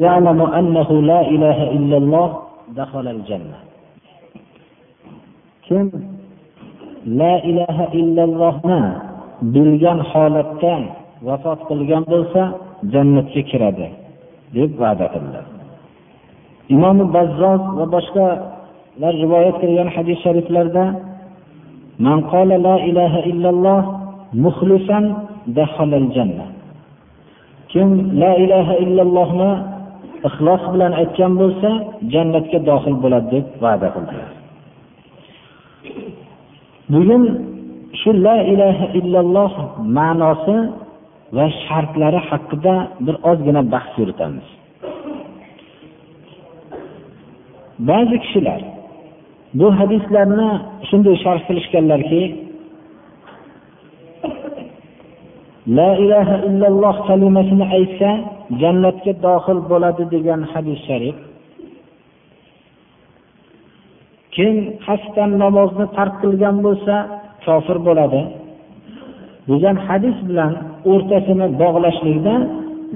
يعلم أنه لا إله إلا الله دخل الجنة kim la ilaha illallohni bilgan holatda vafot qilgan bo'lsa jannatga kiradi deb va'da qildi imom bazzoz va boshqalar rivoyat qilgan hadis shariflarda man qala la ilaha illalloh muxlisan dahalal janna kim la ilaha illallohni ixlos bilan aytgan bo'lsa jannatga dohil bo'ladi deb va'da qildilar bugun shu la ilaha illalloh ma'nosi va shartlari haqida bir ozgina bahs yuritamiz. Ba'zi kishilar bu hadislarni shunday sharh qilishganlarki la ilaha illalloh kalimasini aytsa jannatga dohil bo'ladi degan hadis sharif. Kim qasddan namozni tark qilgan bo'lsa kofir bo'ladi. Degan hadis bilan o'rtasini bog'lashlikda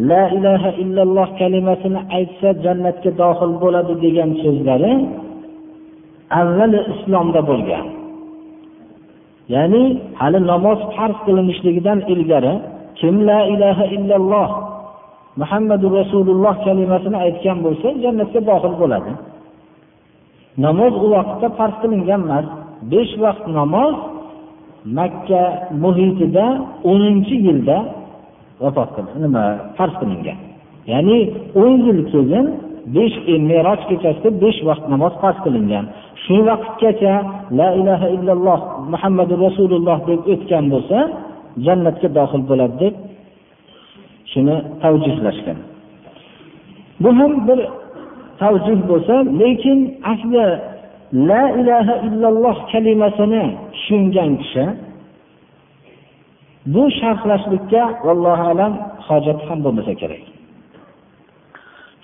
la ilaha illalloh kalimasini aytsa jannatga dohil bo'ladi degan so'zlari avvali islomda bo'lgan. Ya'ni hali namoz farz qilinishligidan ilgari kim la ilaha illalloh muhammadu rasululloh kalimasini aytgan bo'lsa jannatga dohil bo'ladi. Namoz u vaqtda farz qilingan emas besh vaqt namoz makka muhitida o'ninchi yilda vafot qildi. Nima? Farz qilingan. Ya'ni o'n yil keyin besh e, meroj kechasida besh vaqt namoz farz qilingan. Shu vaqtgacha la ilaha illalloh muhammadu rasululloh deb o'tgan bo'lsa jannatga dohil bo'ladi deb shuni tavjihlashgan bu ham bir tavjih bo'lsa lekin asli la ilaha illalloh kalimasini tushungan kishi bu sharhlashlikka vallohu alam hojat ham bo'lmasa kerak.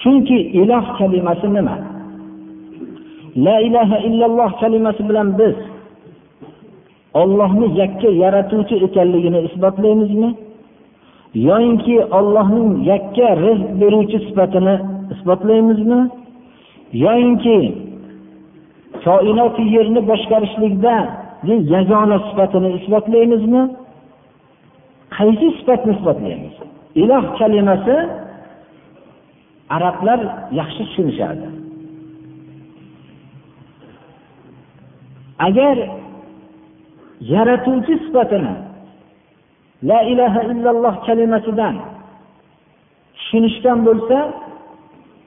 Chunki iloh kalimasi nima? La ilaha illalloh kalimasi bilan biz ollohni yakka yaratuvchi ekanligini isbotlaymizmi? Yoyinki ollohning yakka rizq beruvchi sifatini isbotlaymizmi? Yoyinki koinoti yerni boshqarishlikda yagona sifatini isbotlaymizmi? Qaysi sifatni isbotlaymiz? Iloh kalimasi arablar yaxshi tushunishadi. Agar yaratuvchi sifatini la ilaha illalloh kalimasidan tushunishgan bo'lsa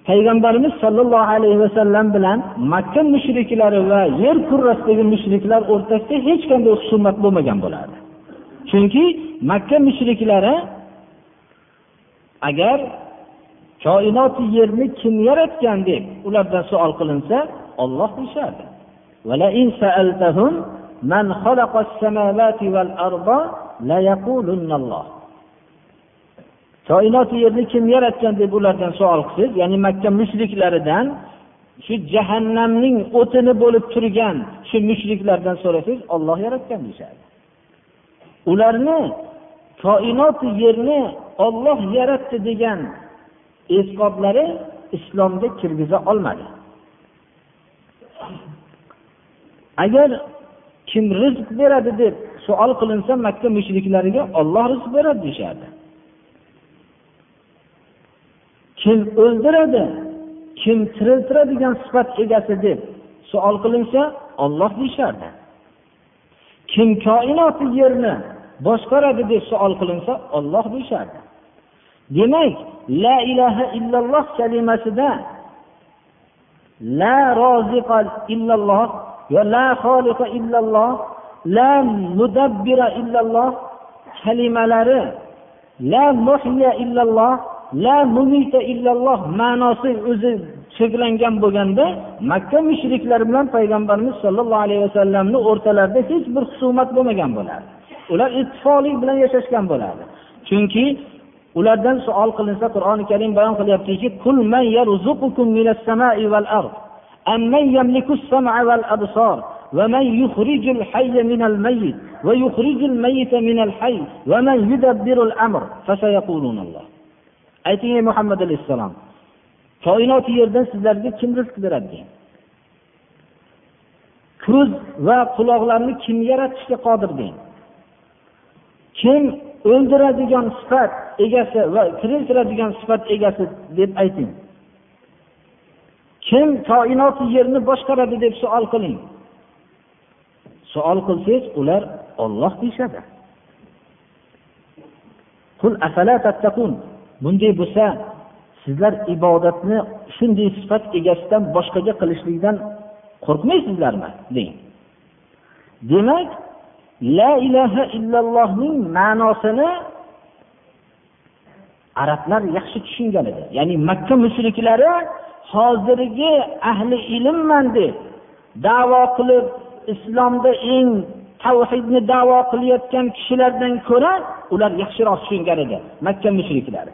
payg'ambarimiz sollallohu alayhi vasallam bilan makka mushriklari va yer kurrasidagi mushriklar o'rtasida hech qanday husumat bo'lmagan bo'lardi. Chunki makka mushriklari agar koinoti yerni kim yaratgan deb ulardan savol qilinsa olloh deyishardi. ولئن سألتهم من خلق السماوات والأرض ليقولن الله. koinot yerni kim yaratgan deb ulardan savol qilsangiz ya'ni makka mushriklaridan shu jahannamning o'tini bo'lib turgan shu mushriklardan so'rasangiz olloh yaratgan deyishadi. Ularni koinot yerni olloh yaratdi degan e'tiqodlari islomga kirgiza olmadi. Agar kim rizq beradi deb savol qilinsa makka mushriklariga olloh rizq beradi deyishardi. Kim o'ldiradi kim tiriltiradigan sifat egasi deb savol qilinsa olloh deyishardi. Kim koinoti yerni boshqaradi deb savol qilinsa olloh deyishardi. Demak la ilaha illalloh kalimasida la roziqa illalloh va la xoliqa illalloh la mudabbira illalloh kalimalari la muhya illalloh la mumita illalloh ma'nosi o'zi cheklangan bo'lganda makka mushriklari bilan payg'ambarimiz sollallohu alayhi vasallamni o'rtalarida hech bir husumat bo'lmagan bo'lardi. Ular ittifoqlik bilan yashashgan bo'lardi. Chunki ulardan savol qilinsa qur'oni karim bayon qilyaptiki أمن يملك السمع والأبصار ومن يخرج الحي من الميت ويخرج الميت من الحي ومن يدبر الأمر فسيقولون الله ayting ey muhammad alayhissalom koinot yerdan sizlarga kim rizq beradi degan ko'z va quloqlarni kim yaratishga qodir deng kim o'ldiradigan sifat egasi va tiriltiradigan sifat egasi deb ayting Kim koinoti yerni boshqaradi deb savol qiling. Savol qilsangiz ular olloh deyishadi. Bunday bo'lsa sizlar ibodatni shunday sifat egasidan boshqaga qilishlikdan qo'rqmaysizlarmi? Deng. Demak la ilaha illallohning ma'nosini arablar yaxshi tushungan edi. Ya'ni makka mushriklari hozirgi ahli ilmman deb davo qilib islomda eng tavhidni davo qilayotgan kishilardan ko'ra ular yaxshiroq tushungan edi makka mushriklari.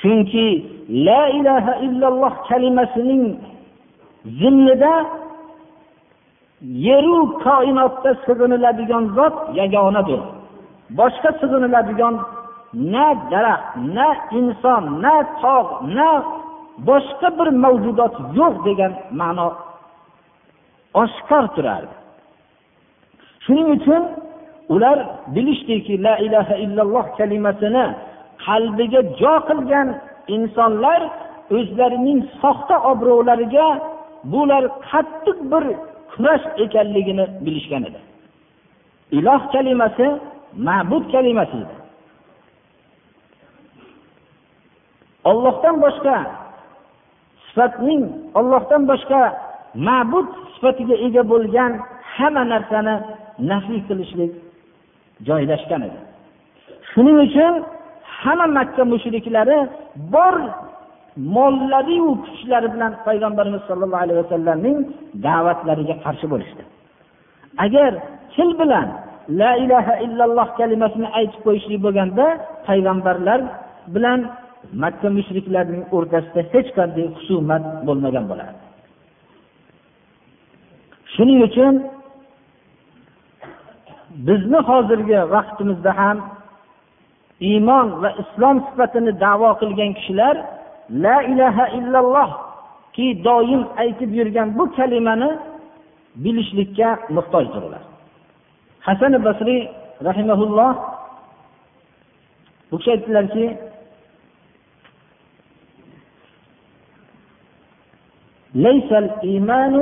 Chunki la ilaha illalloh kalimasining zimnida yeru koinotda sig'iniladigan zot yagonadir. Boshqa sig'iniladigan na daraxt na inson na tog' na boshqa bir mavjudot yo'q degan ma'no oshkor turardi. Shuning uchun ular bilishdiki la ilaha illalloh kalimasini qalbiga jo qilgan insonlar o'zlarining soxta obro'lariga bular qattiq bir kurash ekanligini bilishgan edi. Iloh kalimasi ma'bud kalimasi edi ollohdan boshqa sifatning ollohdan boshqa ma'bud sifatiga ega bo'lgan hamma narsani nafiy qilishlik joylashgan edi. Shuning uchun hamma makka mushriklari bor mollariyu kuchlari bilan payg'ambarimiz sollallohu alayhi vasallamning da'vatlariga qarshi bo'lishdi. Agar til bilan la ilaha illalloh kalimasini aytib qo'yishlik bo'lganda payg'ambarlar bilan makka mushriklarining o'rtasida hech qanday husumat bo'lmagan bo'lardi. Shuning uchun bizni hozirgi vaqtimizda ham iymon va islom sifatini davo qilgan kishilar la ilaha illallohki doim aytib yurgan bu kalimani bilishlikka muhtojdir ular hasan basriy rahimaulloh bu kishi aytdilarki ليس الإيمان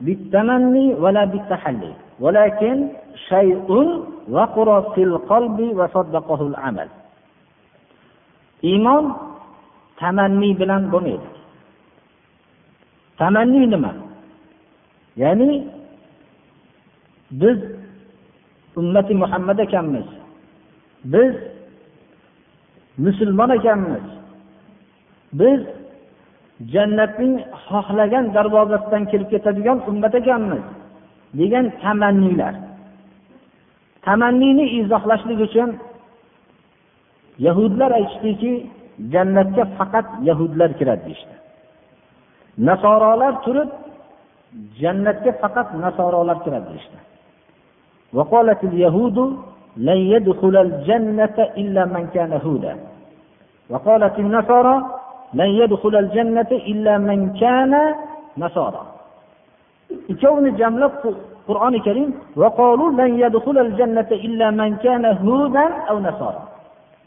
بالتمني ولا بالتحلي ولكن شيء وقر في القلب وصدقه العمل iymon tamanniy bilan bo'lmaydi tamanniy nima ya'ni biz ummati muhammad ekanmiz biz musulmon ekanmiz biz jannatning xohlagan darvozasidan kirib ketadigan ummat ekanmiz degan tamanniylar tamanniyni izohlashlik uchun yahudlar aytishdiki jannatga faqat yahudlar kiradi deyishdi nasorolar turib jannatga faqat nasorolar kiradi deyishdi وقالت اليهود لن يدخل الجنة إلا من كان هودا وقالت النصارى ikkovini jamlab qur'oni karim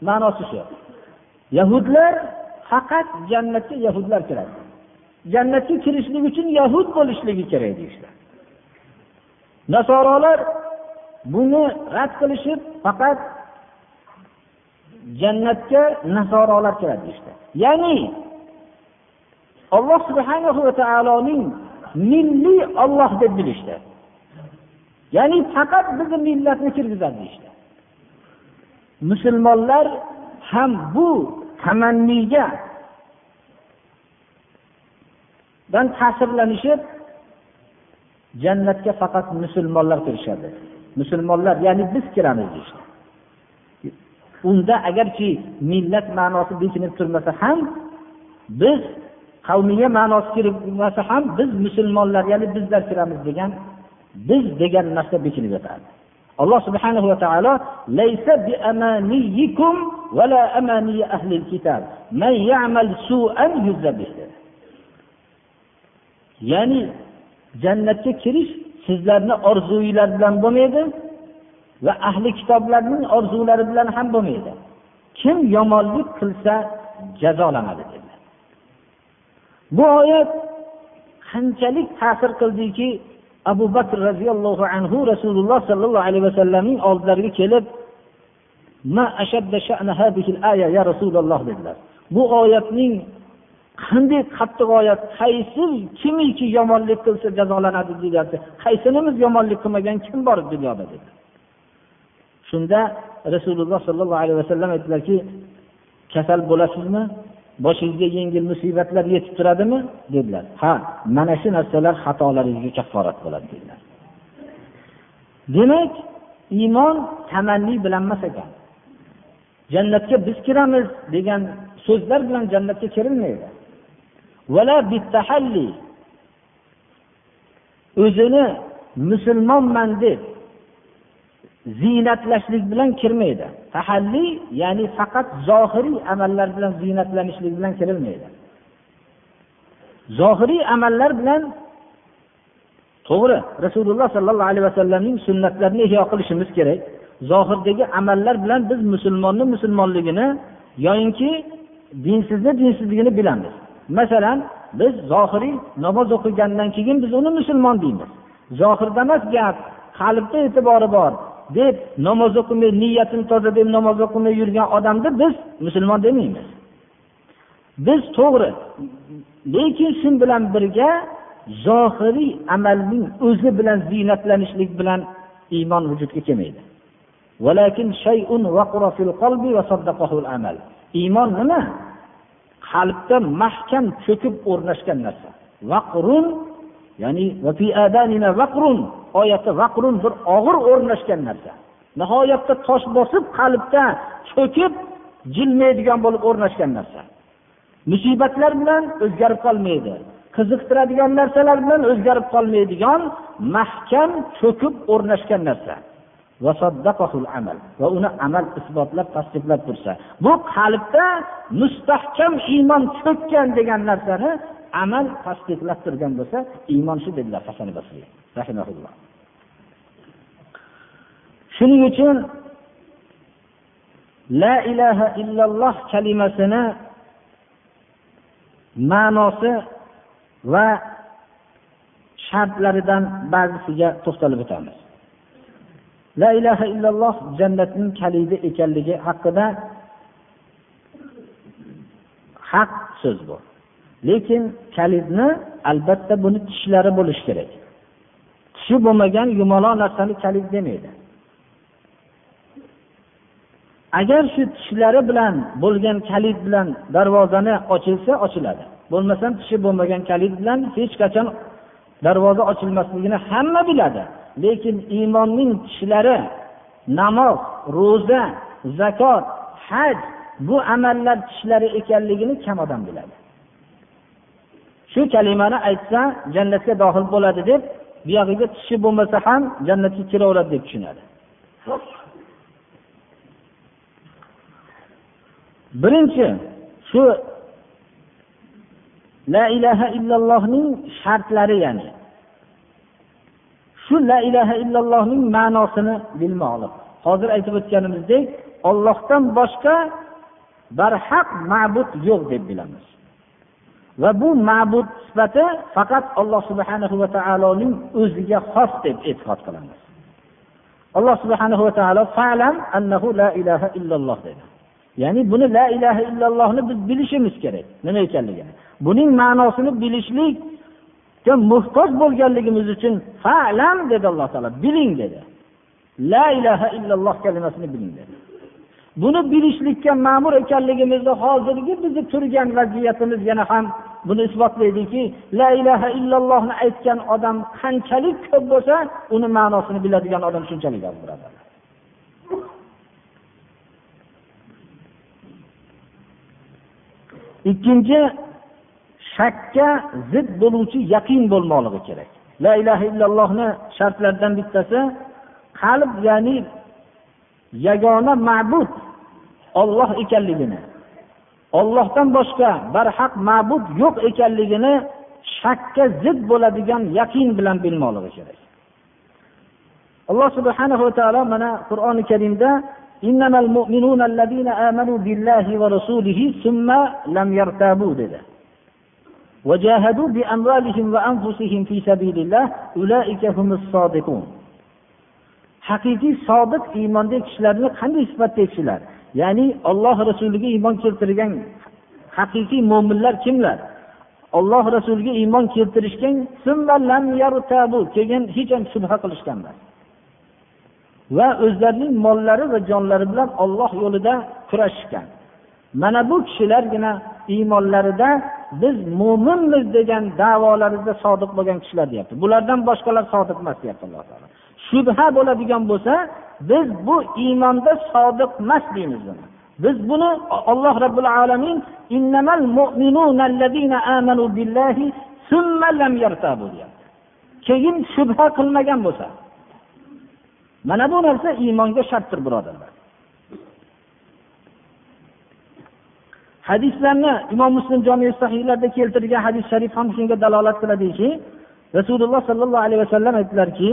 ma'nosi shu. Yahudlar faqat jannatga yahudlar kiradi. Jannatga kirishlik uchun yahud bo'lishligi kerak deyishdi. Nasorolar buni rad qilishib faqat jannatga nasorolar kiradi deyishdi. Ya'ni alloh subhanahu va taoloning milliy olloh deb bilishdi. Ya'ni faqat bizni millatni kirgizadi deyishdi. Musulmonlar ham bu tamanniga dan ta'sirlanishib jannatga faqat musulmonlar kirishadi. Musulmonlar ya'ni biz kiramiz deyishdi. Unda agarchi millat ma'nosi bekinib turmasa ham biz qavmiya ma'nosi kirmasa ham biz musulmonlar ya'ni bizlar kiramiz degan biz degan narsa bekinib yotadi. Alloh subhanahu va taolo laysa bi amaniyikum vala amaniy ahli kitob man ya'mal su'an yuzabih ya'ni jannatga kirish sizlarni orzuylar bilan bo'lmaydi va ahli kitoblarning orzulari bilan ham bo'lmaydi. Kim yomonlik qilsa jazolanadi dedilar. Bu oyat qanchalik ta'sir qildiki abu bakr roziyallohu anhu rasululloh sollallohu alayhi vasallamning oldilariga kelib ya rasululloh dedilar. Bu oyatning qanday qattiq oyat qaysi kimiki yomonlik qilsa jazolanadi deyapti. Qaysinimiz yomonlik qilmagan kim bor dunyoda dedi shunda rasululloh sollallohu alayhi vasallam aytdilarki kasal bo'lasizmi? Boshingizga yengil musibatlar yetib turadimi? dedilar. Ha mana shu narsalar xatolaringizga kafforat bo'ladi dedilar. Demak iymon tamanni bilan emas ekan. Jannatga biz kiramiz degan so'zlar bilan jannatga kirilmaydi. O'zini musulmonman deb ziynatlashlik bilan kirmaydi. Tahalliy ya'ni faqat zohiriy amallar bilan ziynatlanishlik bilan kirilmaydi. Zohiriy amallar bilan to'g'ri rasululloh sollallohu alayhi vasallamning sunnatlarini ihyo qilishimiz kerak. Zohirdagi amallar bilan biz musulmonni musulmonligini yoyinki dinsizni dinsizligini bilamiz. Masalan biz zohiriy namoz o'qigandan keyin biz uni musulmon deymiz. Zohirda emas gap qalbda e'tibori bor. Deb namoz o'qimay niyatim toza deb namoz o'qimay yurgan odamni biz musulmon demaymiz. Biz to'g'ri lekin shu bilan birga zohiriy amalning o'zi bilan ziynatlanishlik bilan iymon vujudga kelmaydi. Iymon nima? Qalbda mahkam cho'kib o'rnashgan narsa. Vaqrun ya'ni oyatda vaqrun bir og'ir o'rnashgan narsa. Nihoyatda tosh bosib qalbda cho'kib jilmaydigan bo'lib o'rnashgan narsa. Musibatlar bilan o'zgarib qolmaydi. Qiziqtiradigan narsalar bilan o'zgarib qolmaydigan mahkam cho'kib o'rnashgan narsa. Amal. Va uni amal isbotlab tasdiqlab tursa. Bu qalbda mustahkam iymon cho'kkan degan narsani amal tasdiqlab turgan bo'lsa iymon shu dedilar hasan basriy rahimahulloh. Shuning uchun la ilaha illalloh kalimasini ma'nosi va shartlaridan ba'zisiga to'xtalib o'tamiz. La ilaha illalloh jannatning kalidi ekanligi haqida haq so'z bu. Lekin kalitni albatta buni tishlari bo'lishi kerak. Tishi bo'lmagan yumaloq narsani kalit demaydi. Agar shu tishlari bilan bo'lgan kalit bilan darvozani ochilsa ochiladi. Bo'lmasam tishi bo'lmagan kalit bilan hech qachon darvoza ochilmasligini hamma biladi. Lekin iymonning tishlari namoz ro'za zakot haj bu amallar tishlari ekanligini kam odam biladi. Shu kalimani aytsa jannatga dohil bo'ladi deb buyog'iga tishi bo'lmasa ham jannatga kiraveradi deb tushunadi. Birinchi shu la ilaha illallohning shartlari ya'ni shu la ilaha illallohning ma'nosini bilmoqlik. Hozir aytib o'tganimizdek ollohdan boshqa barhaq ma'bud yo'q deb bilamiz. Va bu ma'bud sifati faqat alloh subhanahu va taoloning o'ziga xos deb e'tiqod qilamiz. Alloh subhanahu va taolo falam annahu la ilaha illalloh dedi. Ya'ni buni la ilaha illallohni biz bilishimiz kerak nima ekanligini buning ma'nosini bilishlikka muhtoj bo'lganligimiz uchun falam dedi alloh taolo biling dedi. La ilaha illalloh kalimasini biling dedi. Buni bilishlikka ma'mur ekanligimizni hozirgi bizni turgan vaziyatimiz yana ham buni isbotlaydiki la ilaha illallohni aytgan odam qanchalik ko'p bo'lsa uni ma'nosini biladigan odam shunchalik oz birodarlar ikkinchi shakka zid bo'luvchi yaqin bo'lmoqligi kerak. La ilaha illallohni shartlaridan bittasi qalb ya'ni yagona ma'bud olloh ekanligini ollohdan boshqa barhaq ma'bud yo'q ekanligini shakka zid bo'ladigan yaqin bilan bilmoqligi kerak alloh subhanahu va taolo mana qur'oni karimda إنما المؤمنون الذين آمنوا بالله ورسوله ثم لم يرتابوا dedi وجاهدوا بأموالهم وأنفسهم في سبيل الله أولئك هم الصادقون haqiqiy sodiq iymondagi kishilarni qanday sifatda kishilar ya'ni olloh rasuliga iymon keltirgan haqiqiy mo'minlar kimlar? Olloh rasuliga iymon keltirishgan keyin hech ham shubha qilishgan emas va o'zlarining mollari va jonlari bilan olloh yo'lida kurashishgan. Mana bu kishilargina iymonlarida biz mo'minmiz degan davolarida sodiq bo'lgan kishilar deyapti. Bulardan boshqalar sodiq emas deyapti alloh taolo. Shubha bo'ladigan bo'lsa biz bu iymonda sodiq emas deymiz buni biz buni olloh robbil alamin keyin shubha qilmagan bo'lsa mana bu narsa iymonga shartdir birodarlar. Hadislarni imom muslim jomi sahiylarida keltirgan hadis sharif ham shunga dalolat qiladiki rasululloh sollallohu alayhi vasallam aytdilarki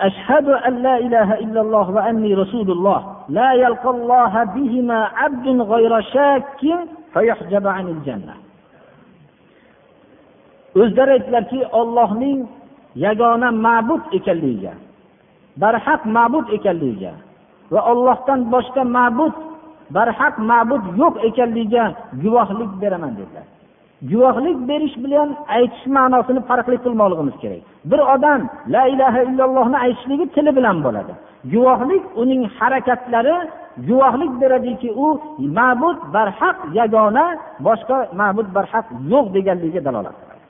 أشهد أن لا إله إلا الله وأني رسول الله لا يلقى الله بهما عبد غير شاك فيحجب عن الجنة o'zlari aytdilarki ollohning yagona ma'bud ekanligiga barhaq ma'bud ekanligiga va ollohdan boshqa ma'bud barhaq ma'bud yo'q ekanligiga guvohlik beraman dedilar Guvohlik berish bilan aytish ma'nosini farqli qilmoqligimiz kerak. Bir odam la ilaha illallohni aytishligi tili bilan bo'ladi. Guvohlik uning harakatlari guvohlik beradiki u ma'bud barhaq yagona boshqa ma'bud barhaq yo'q deganligiga dalolat qiladi.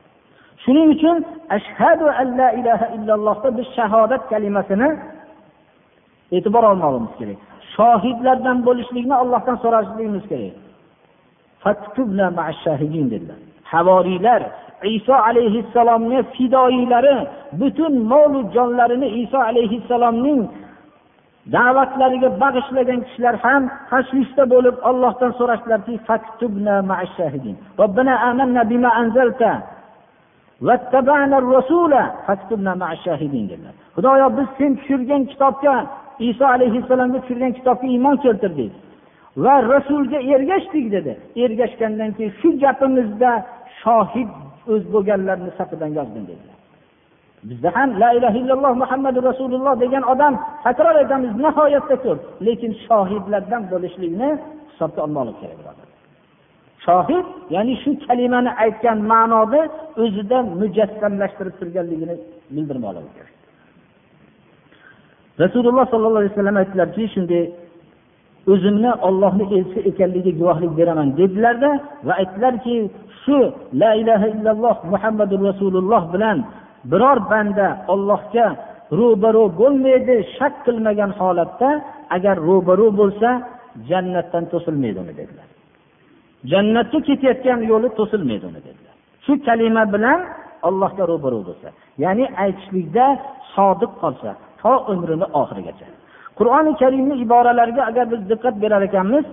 Shuning uchun ashhadu an la ilaha illallohda biz shahodat kalimasini e'tibor olmoqligimiz kerak. Shohidlardan bo'lishlikni ollohdan so'rashligimiz kerak. Dedilar. Havoriylar iso alayhissalomni fidoyilari butun molu jonlarini iso alayhissalomning da'vatlariga bag'ishlagan kishilar ham tashvishda bo'lib ollohdan so'rashdilarki robbana amanna bima anzalta xudoyo biz sen tushirgan kitobga iso alayhissalomga tushirgan kitobga iymon keltirdik. Va rasulga ergashdik dedi. Ergashgandan keyin shu gapimizda shohid o'z bo'lganlarni safidan yozdim dedilar bizda ham la ilaha illalloh muhammadu rasululloh degan odam takror aytamiz nihoyatda ko'p. Lekin shohidlardan bo'lishlikni hisobga olmoqlik kerak shohid ya'ni shu kalimani aytgan ma'noni o'zida mujassamlashtirib turganligini bildirmoqligi kerak. Rasululloh sollallohu alayhi vasallam aytdilarki shunday o'zimni ollohni elchisi ekanligiga guvohlik beraman dedilarda va aytdilarki shu la ilaha illalloh muhammadu rasululloh bilan biror banda ollohga ro'baro bo'lmaydi shak qilmagan holatda agar ro'baro bo'lsa jannatdan to'silmaydi uni dedilar. Jannatga ketayotgan yo'li to'silmaydi uni dedilar. Shu kalima bilan allohga ro'baro bo'lsa ya'ni aytishlikda sodiq qolsa to umrini oxirigacha. Qur'oni karimni iboralariga agar biz diqqat berar ekanmiz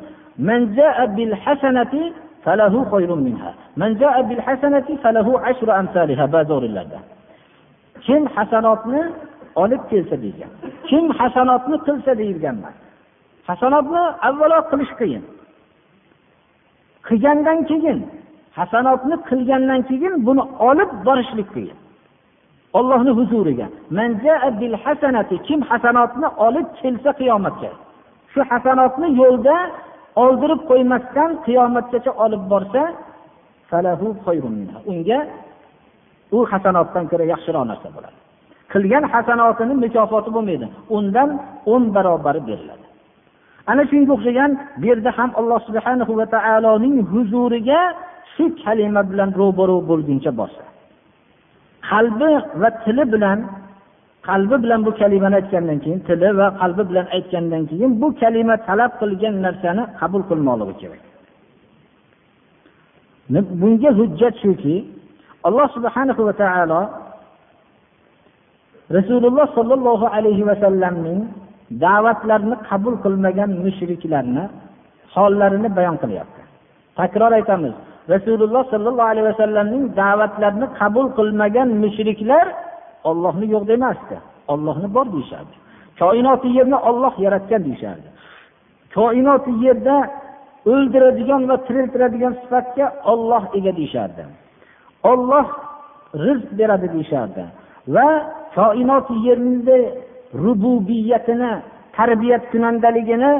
kim hasanotni olib kelsa degan kim hasanotni qilsa deyilgan hasanotni avvalo qilish qiyin. Qilgandan keyin hasanotni qilgandan keyin buni olib borishlik qiyin. Ollohni huzuriga. Kim hasanotni olib kelsa qiyomatga shu hasanotni yo'lda oldirib qo'ymasdan qiyomatgacha olib borsa unga u hasanotdan ko'ra yaxshiroq narsa bo'ladi. Qilgan hasanotini mukofoti bo'lmaydi. Undan o'n barobari beriladi. Ana shunga o'xshagan bu yerda ham alloh subhanahu va taoloning huzuriga shu kalima bilan ro'baro bo'lguncha borsa. Qalbi va tili bilan qalbi bilan bu kalimani aytgandan keyin tili va qalbi bilan aytgandan keyin bu kalima talab qilgan narsani qabul qilmoqligi kerak. Bunga hujjat shuki alloh subhanahu va taolo rasululloh sollallohu alayhi vasallamning da'vatlarini qabul qilmagan mushriklarni hollarini bayon qilyapti. Takror aytamiz rasululloh sollallohu alayhi vasallamning da'vatlarini qabul qilmagan mushriklar ollohni yo'q demasdi. Ollohni bor deyishardi. Koinoti yerni olloh yaratgan deyishardi. Koinoti yerda o'ldiradigan va tiriltiradigan sifatga olloh ega deyishardi. Olloh rizq beradi deyishardi. Va koinot yerni rububiyatini tarbiyat kunandaligini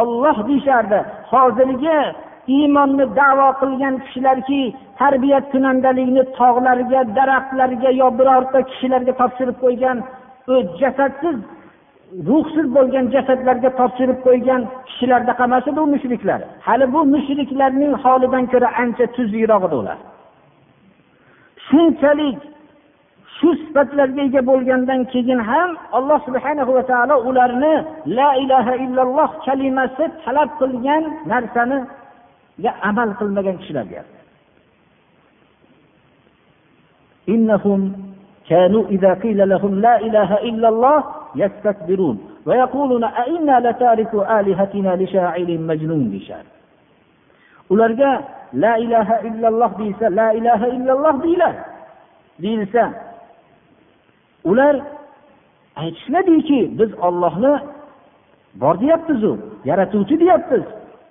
olloh deyishardi. Hozirgi iymonni davo qilgan kishilarki tarbiya kunandalikni tog'larga daraxtlarga yo birorta kishilarga topshirib qo'ygan jasadsiz ruhsiz bo'lgan jasadlarga topshirib qo'ygan kishilardaqa emas edi u mushriklar. Hali bu mushriklarning holidan ko'ra ancha tuzukroq edi ular. Shunchalik shu sifatlarga ega bo'lgandan keyin ham alloh subhana va taolo ularni la ilaha illalloh kalimasi talab qilgan narsani amal qilmagan kishilar deyapti إنهم كانوا إذا قيل لهم لا إله إلا الله يستكبرون ويقولون أئنا لتاركو آلهتنا لشاعر مجنون بشار ularga la ilaha illalloh deysa la ilaha illalloh deylar deyilsa ular aytishmadiki biz ollohni bor deyapmizu yaratuvchi deyapmiz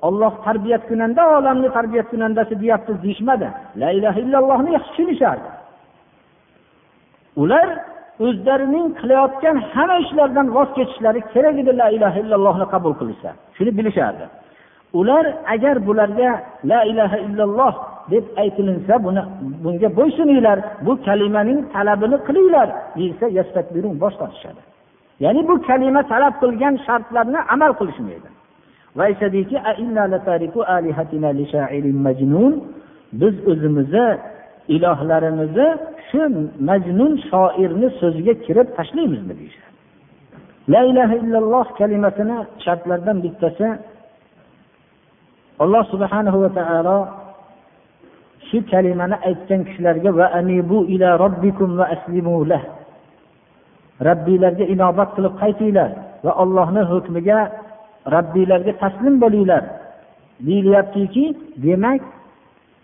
olloh tarbiyat kunanda olamni tarbiyat kunandasi deyapmiz deyishmadi. La ilaha illallohni yaxshi tushunishardi. Ular o'zlarining qilayotgan hamma ishlardan voz kechishlari kerak edi la ilaha illallohni qabul qilishsa. Shuni bilishardi. Ular agar bularga la ilaha illalloh deb aytilinsa buni bunga bo'ysuninglar bu kalimaning talabini qilinglar deyilsa bosh tortishadi. Ya'ni bu kalima talab qilgan shartlarni amal qilishmaydi. Va aytadiki biz o'zimizni ilohlarimizni shu majnun shoirni so'ziga kirib tashlaymizmi deyishadi. La ilaha illalloh kalimasini shartlaridan bittasi alloh subhanahu va taolo shu kalimani aytgan kishilarga va anibu ila robbikum va aslimu lah. Robbiylarga inobat qilib qaytinglar va ollohni hukmiga rabbiylarga taslim bo'linglar. Deyilyaptiki demak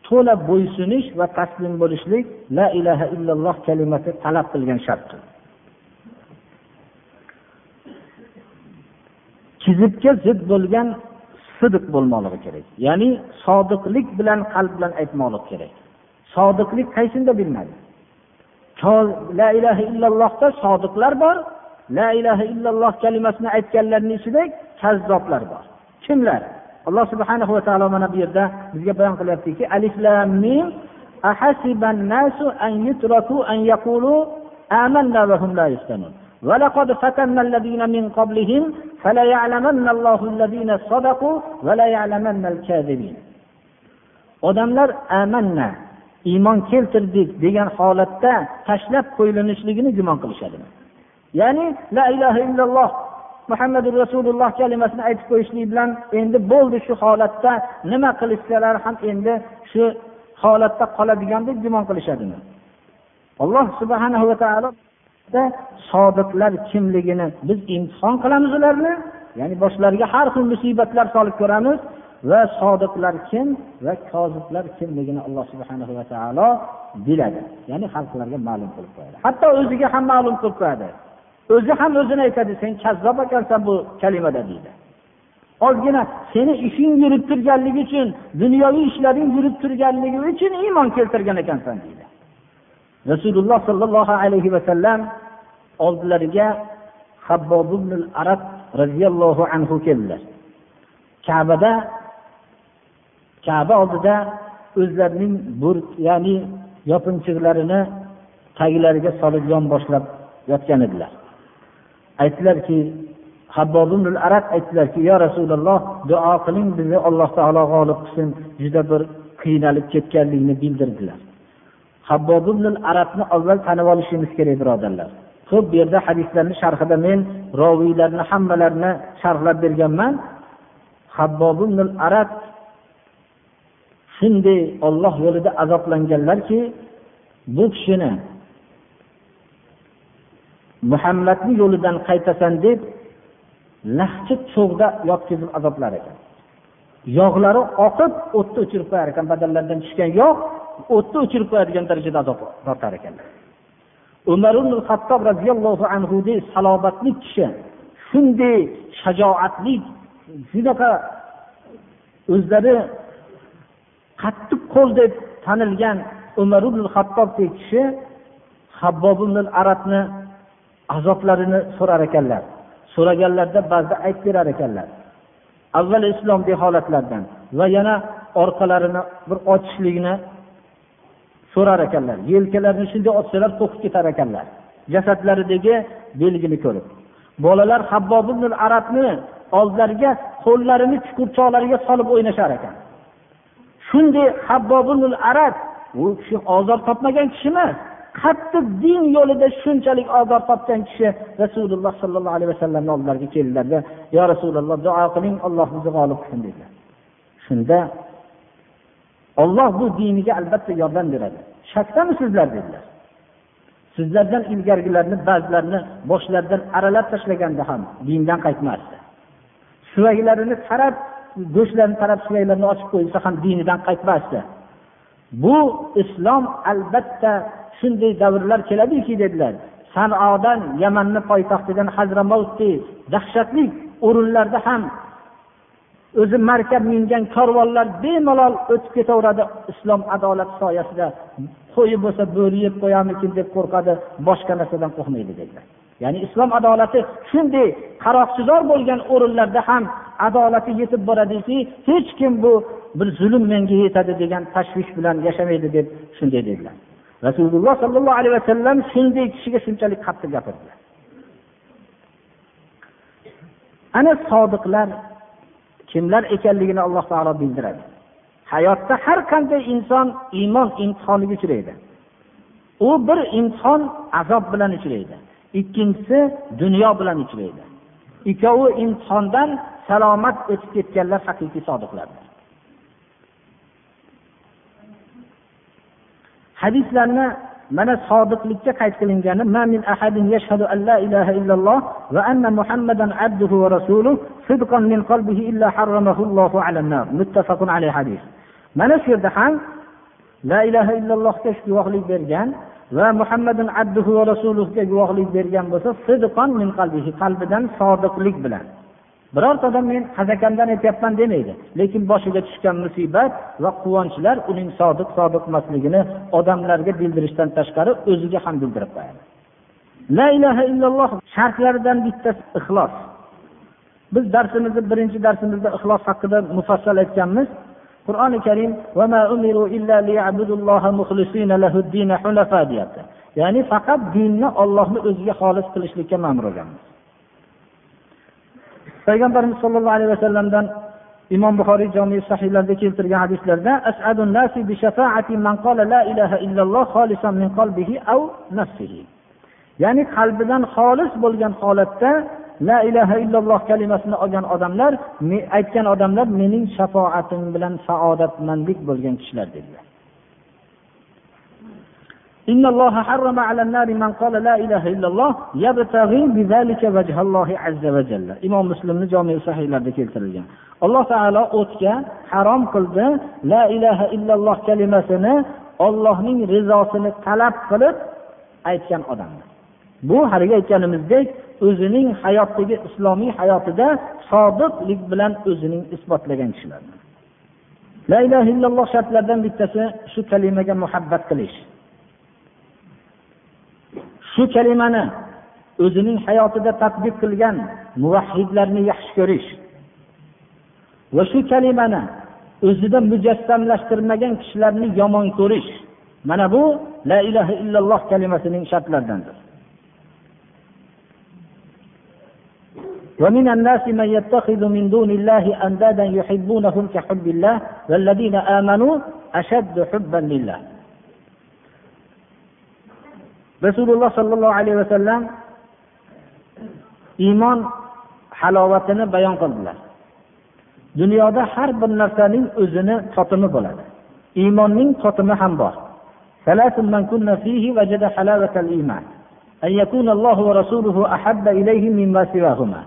to'la bo'ysunish va taslim bo'lishlik la ilaha illalloh kalimasi talab qilgan shartdir. Kizibga zid bo'lgan sidiq bo'lmoqligi kerak. Ya'ni sodiqlik bilan qalb bilan aytmoqlik kerak. Sodiqlik qaysinda bilmadi la ilaha illallohda sodiqlar bor. La ilaha illalloh kalimasini aytganlarni ichida kazzoblar bor kimlar alloh subhanahu va taolo mana bu yerda bizga bayon qilyaptiki alif lam mim أحسب الناس أن يتركوا أن يقولوا آمنا وهم لا يفتنون ولقد فتنا الذين من قبلهم فليعلمن الله الذين صدقوا وليعلمن الكاذبين odamlar amanna iymon keltirdik degan holatda tashlab qo'yilinishligini gumon qilishadi ya'ni la ilaha illalloh muhammadu rasululloh kalimasini aytib qo'yishlik bilan endi bo'ldi shu holatda. Nima qilishsalar ham endi shu holatda qoladigan deb gumon qilishadi alloh subhanahu va taolo sodiqlar kimligini biz imtihon qilamiz ularni. Ya'ni boshlariga har xil musibatlar solib ko'ramiz va sodiqlar kim va koziblar kimligini alloh subhanahu va taolo biladi. Ya'ni xalqlarga ma'lum qilib qo'yadi. Hatto o'ziga ham ma'lum qilib qo'yadi. O'zi ham o'zini aytadi sen kazzob ekansan bu kalimada deydi. Ozgina seni ishing yurib turganligi uchun dunyoviy ishlaring yurib turganligi uchun iymon keltirgan ekansan deydi. Rasululloh sollallohu alayhi vasallam oldilariga habbob arab roziyallohu anhu keldilar. Kabada kaba oldida o'zlarining ya'ni yopinchiqlarini taglariga solib yonboshlab yotgan edilar. Aytdilarki arab aytdilarki yo rasululloh duo qiling bizni alloh taolo g'olib qilsin. Juda bir qiynalib ketganligini bildirdilar. Habbob arabni avval tanib olishimiz kerak birodarlar. Ko'p bu yerda hadislarni sharhida men roviylarni hammalarini sharhlab berganman. Habbob arab shunday olloh yo'lida azoblanganlarki bu kishini muhammadni yo'lidan qaytasan deb lahcha cho'g'da yotkizib azoblar ekan. Yog'lari oqib o'tni o'chirib qo'yar ekan badallaridan tushgan yog' o'tni o'chirib qo'yadigan darajada azob tortar ekanlar umar ibn hattob roziyallohu anhudek salobatli kishi shunday shajoatli shunaqa o'zlari qattiq qo'l deb tanilgan umar ibn hattobdek kishi habbob ibn arabni azoblarini so'rar ekanlar. So'raganlarida ba'zida aytib berar ekanlar. Avval islomdek holatlardan va yana orqalarini bir ochishlikni so'rar ekanlar. Yelkalarini shunday ochsalar to'kib ketar ekanlar. Jasadlaridagi belgini ko'rib. Bolalar habbob arabni oldlariga qo'llarini chuqurchoqlariga solib o'ynashar ekan. Shunday habbobul arab u kishi ozor topmagan kishi emas. Qattiq din yo'lida shunchalik azob topgan kishi rasululloh sollallohu alayhi vasallamni oldilariga keldilarda yo rasululloh duo qiling olloh bizni g'olib qilsin dedilar. Shunda olloh bu diniga albatta yordam beradi. Shakdamisizlar dedilar. Sizlardan ilgarigilarni ba'zilarini boshlaridan aralab tashlaganda ham dindan qaytmasdi. Suvaklarini tarab go'shtlarini tarab suvaklarini ochib qo'yilsa ham dinidan qaytmasdi. Bu islom albatta shunday davrlar keladiki dedilar. Sanodan yamanni poytaxtidan hazramavtdek dahshatli o'rinlarda ham o'zi markab mingan korvonlar bemalol o'tib ketaveradi islom adolat soyasida. Qo'yi bo'lsa bo'ri yeb qo'yarmikin deb qo'rqadi boshqa narsadan qo'rqmaydi dedilar. Ya'ni islom adolati shunday qaroqchizor bo'lgan o'rinlarda ham adolati yetib boradiki hech kim bu bir zulm menga yetadi degan tashvish bilan yashamaydi deb shunday dedilar. Rasululloh sollallohu alayhi vasallam shunday kishiga shunchalik qattiq gapirdilar. Ana sodiqlar kimlar ekanligini alloh taolo bildiradi. Hayotda har qanday inson iymon imtihoniga uchraydi. U bir imtihon azob bilan uchraydi. Ikkinchisi dunyo bilan uchraydi. Ikkovi imtihondan salomat o'tib ketganlar haqiqiy sodiqlardir. Hadislarni mana sodiqlikka qayd qilingani min ahadin yashhadu an la ilaha illalloh va anna muhammadan abduhu va rasuluh sidqan min qalbihi illa harramahullohu alannar muttafaqun alayhi hadis. Mana shu yerda ham la ilaha illallohga guvohlik bergan va muhammadin abduhu va rasuluhga guvohlik bergan bo'lsa sidqan min qalbihi qalbidan sodiqlik bilan. Birorta odam men hazakamdan aytyapman demaydi. Lekin boshiga tushgan musibat va quvonchlar uning sodiq sodiq emasligini odamlarga bildirishdan tashqari o'ziga ham bildirib qo'yadi. La ilaha illalloh shartlaridan bittasi ixlos. Biz darsimizni birinchi darsimizda ixlos haqida mufassal aytganmiz. Qur'oni karim deyapti. Ya'ni faqat dinni ollohni o'ziga xolis qilishlikka ma'mur bo'lganmiz. Payg'ambarimiz sollallohu alayhi vasallamdan imom buxoriy jomi sahiylarida keltirgan hadislarda as'adun nasi bi shafaati man qala la ilaha illalloh xolisan min qalbihi aw nafsihi. Ya'ni qalbidan xolis bo'lgan holatda la ilaha illalloh kalimasini olgan odamlar aytgan odamlar mening shafoatim bilan saodatmandlik bo'lgan kishilar dedilar. إن الله حرم على النار من قال لا إله إلا الله يبتغي بذلك وجه الله عز وجل إمام مسلم جامع صحيح keltirilgan alloh taolo o'tga harom qildi la ilaha illalloh kalimasini ollohning rizosini talab qilib aytgan odamlar bu haligi aytganimizdek o'zining hayotdagi islomiy hayotida sodiqlik bilan o'zining isbotlagan kishilar la ilaha illalloh shartlaridan bittasi shu kalimaga muhabbat qilish shu kalimani o'zining hayotida tadbiq qilgan muvahhidlarni yaxshi ko'rish va shu kalimani o'zida mujassamlashtirmagan kishilarni yomon ko'rish. Mana bu la ilaha illalloh kalimasining shartlaridandir. ومن الناس من يتخذ من دون الله أندادا يحبونهم كحب الله والذين آمنوا أشد حبا لله rasululloh sollallohu alayhi vasallam iymon halovatini bayon qildilar dunyoda har bir narsaning o'zini totimi bo'ladi iymonning totimi ham bor أن يكون الله ورسوله أحب إليه مما سواهما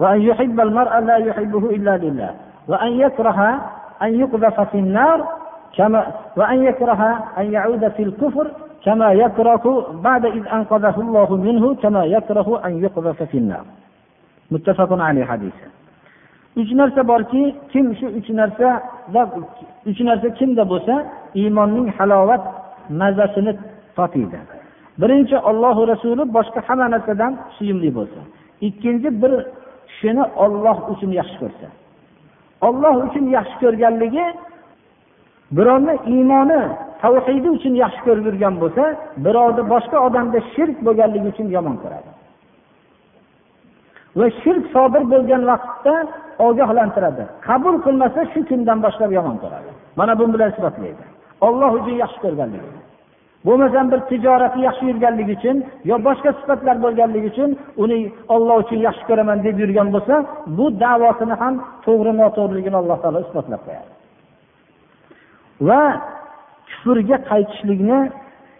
وأن يحب المرء لا يحبه إلا لله وأن يكره أن يقذف في النار كما وأن يكره أن يعود في الكفر كما يكره بعد إذ أنقذه الله منه كما يكره أن يقذف في النار متفق عليه حديث uch narsa borki kim shu uch narsada uch narsa kimda bo'lsa iymonning halovat mazasini totiydi birinchi ollohu rasuli boshqa hamma narsadan suyumli bo'lsa ikkinchi bir kishini olloh uchun yaxshi ko'rsa olloh uchun yaxshi ko'rganligi birovni iymoni tavhidi uchun yaxshi ko'rib yurgan bo'lsa birovni boshqa odamda shirk bo'lganligi uchun yomon ko'radi. Va shirk sodir bo'lgan vaqtda ogohlantiradi. Qabul qilmasa shu kundan boshlab yomon ko'radi. Mana bu bilan isbotlaydi olloh uchun yaxshi ko'rganligi bo'lmasam bir tijorati yaxshi yurganligi uchun yo boshqa sifatlar bo'lganligi uchun uni olloh uchun yaxshi ko'raman deb yurgan bo'lsa bu davosini ham to'g'ri noto'g'riligini alloh taolo isbotlab qo'yadi. Va kufrga qaytishlikni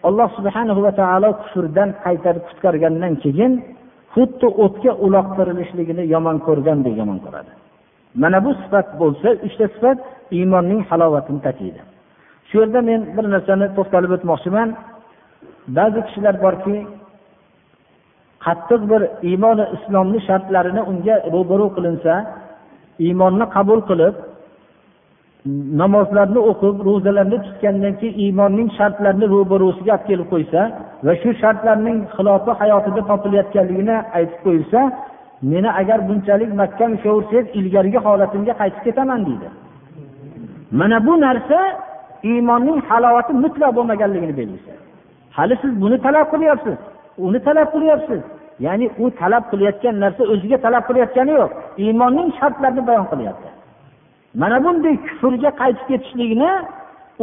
alloh subhanahu va taolo kufrdan qaytarib qutqargandan keyin xuddi o'tga uloqtirilishligini yomon ko'rgandek yomon ko'radi. Mana bu sifat bo'lsa uchta sifat iymonning halovatini tatiydi shu yerda men bir narsani to'xtalib o'tmoqchiman. Ba'zi kishilar borki qattiq bir iymoni islomni shartlarini unga ro'baru qilinsa iymonni qabul qilib namozlarni o'qib ro'zalarni tutgandan keyin iymonning shartlarini ro'barusiga olib kelib qo'ysa va shu shartlarning xilofi hayotida topilayotganligini aytib qo'yilsa meni agar bunchalik mahkam ushlaversangiz ilgarigi holatimga qaytib ketaman deydi. Mana bu narsa iymonning halovati mutlaq bo'lmaganligini belgisi. Hali siz buni talab qilyapsiz uni talab qilyapsiz. Ya'ni u talab qilayotgan narsa o'ziga talab qilayotgani yo'q iymonning shartlarini bayon qilyapti. Mana bunday kufrga qaytib ketishlikni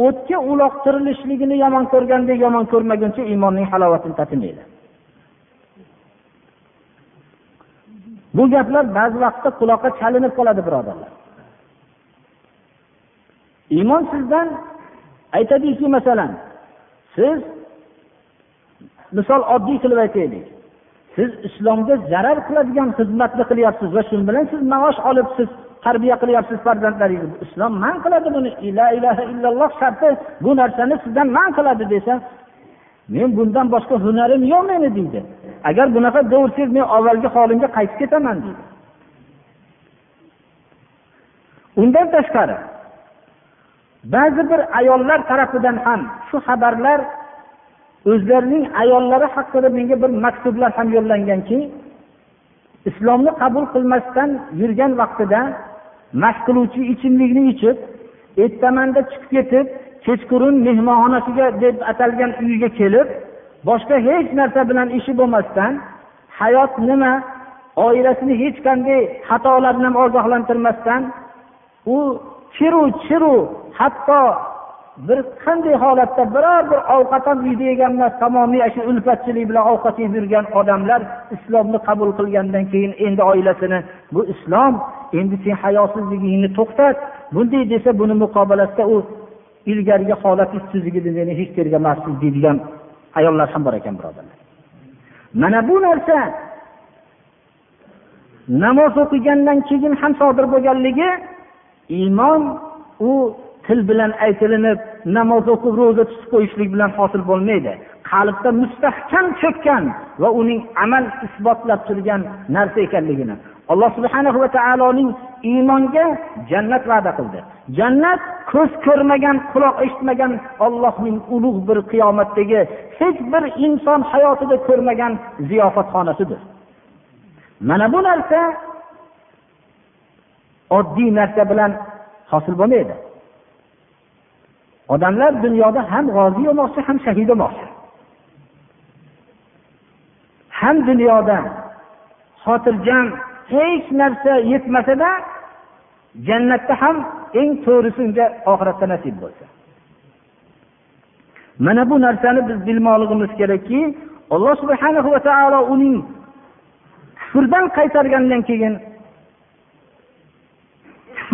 o'tga uloqtirilishligini yomon ko'rgandek yomon ko'rmaguncha iymonning halovatini tatimaydi. Bu gaplar ba'zi vaqtda quloqqa chalinib qoladi birodarlar. Iymon sizdan aytadiki masalan siz misol oddiy qilib aytaylik. Siz islomga zarar qiladigan xizmatni qilyapsiz va shu bilan siz maosh olib siz tarbiya qilyapsiz farzandlaringizni islom man qiladi buni. La ilaha illalloh sharti bu narsani sizdan man qiladi desa men bundan boshqa hunarim yo'q meni deydi. Agar bunaqa deversangiz men avvalgi holimga qaytib ketaman deydi. Undan tashqari ba'zi bir ayollar tarafidan ham shu xabarlar o'zlarining ayollari haqida menga bir maktublar ham yo'llanganki islomni qabul qilmasdan yurgan vaqtida mast qiluvchi ichimlikni ichib ertamanda chiqib ketib kechqurun mehmonxonasiga deb atalgan uyiga kelib boshqa hech narsa bilan ishi bo'lmasdan hayot nima oilasini hech qanday xatolardan ham ogohlantirmasdan u chiru chiru hatto bir qanday holatda biror bir ovqat ham uyda yegan emas tamomiy shu ulfatchilik bilan ovqat yeb yurgan odamlar islomni qabul qilgandan keyin endi oilasini bu islom endi sen hayosizligingni to'xtat bunday desa buni muqobilasida u ilgarigi holat ustsizligini meni hech yerga emasmiz deydigan ayollar ham bor ekan birodarlar. Mana bu narsa namoz o'qigandan keyin ham sodir bo'lganligi iymon u til bilan aytilinib namoz o'qib ro'za tutib qo'yishlik bilan hosil bo'lmaydi. Qalbda mustahkam cho'kkan va uning amal isbotlab turgan narsa ekanligini alloh subhana va taoloning iymonga jannat va'da qildi. Jannat ko'z ko'rmagan quloq eshitmagan ollohning ulug' bir qiyomatdagi hech bir inson hayotida ko'rmagan ziyofatxonasidir. Mana bu narsa oddiy narsa bilan hosil bo'lmaydi. Odamlar dunyoda ham g'ozi bo'lmoqchi ham shahid bo'lmoqchi. Ham dunyoda xotirjam hech narsa yetmasada jannatda ham eng to'g'risi unga oxiratda nasib bo'lsa. Mana bu narsani biz bilmoqligimiz kerakki alloh subhana va taolo uning kufrdan qaytargandan keyin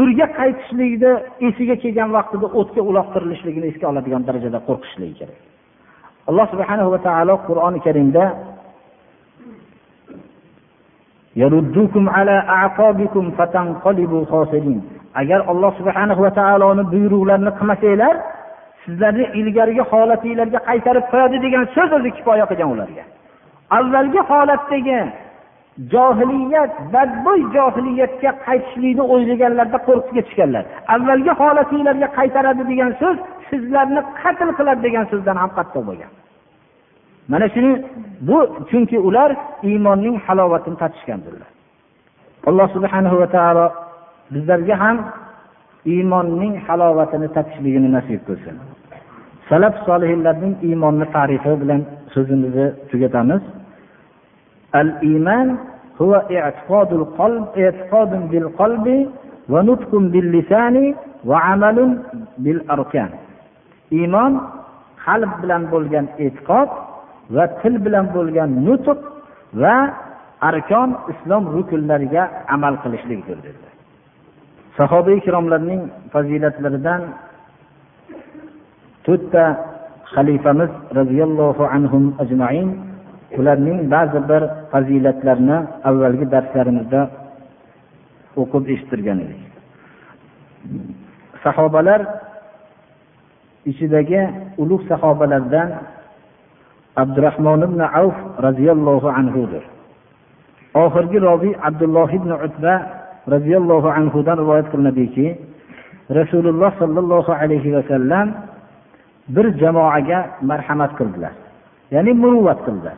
kufrga qaytishlikni esiga kelgan vaqtida o'tga uloqtirilishligini esga oladigan darajada qo'rqishligi kerak. Alloh subhana va taolo qur'oni karimda agar alloh subhanahu va taoloni buyruqlarini qilmasanglar sizlarni ilgarigi holatinglarga qaytarib qo'yadi degan so'z o'zi kifoya qilgan ularga. Avvalgi holatdagi johiliyat badbo'y johiliyatga qaytishlikni o'ylaganlarda qo'rqishga tushganlar avvalgi holatinglarga qaytaradi degan so'z sizlarni qatl qiladi degan so'zdan ham qattiq bo'lgan. Mana shuni bu chunki ular iymonning halovatini tatishgandirlar. Alloh subhanahu va taolo bizlarga ham iymonning halovatini tatishligini nasib qilsin. Salaf solihlarning iymonni tarifi bilan so'zimizni tugatamiz. Al iymon هو اعتقاد القلب اعتقاد بالقلب ونطق باللسان وعمل بالأركان iymon qalb bilan bo'lgan e'tiqod va til bilan bo'lgan nutq va arkon islom rukunlariga amal qilishlikdir dedilar sahoba ikromlarning fazilatlaridan to'rtta xalifamiz roziyallohu anhu ajmain ularning ba'zi bir fazilatlarini avvalgi darslarimizda o'qib eshittirgan edik sahobalar ichidagi ulug' sahobalardan abdurahmon ibn avf roziyallohu anhudir. Oxirgi robiy abdulloh ibn utba roziyallohu anhudan rivoyat qilinadiki rasululloh sollallohu alayhi vasallam bir jamoaga marhamat qildilar ya'ni muruvvat qildilar.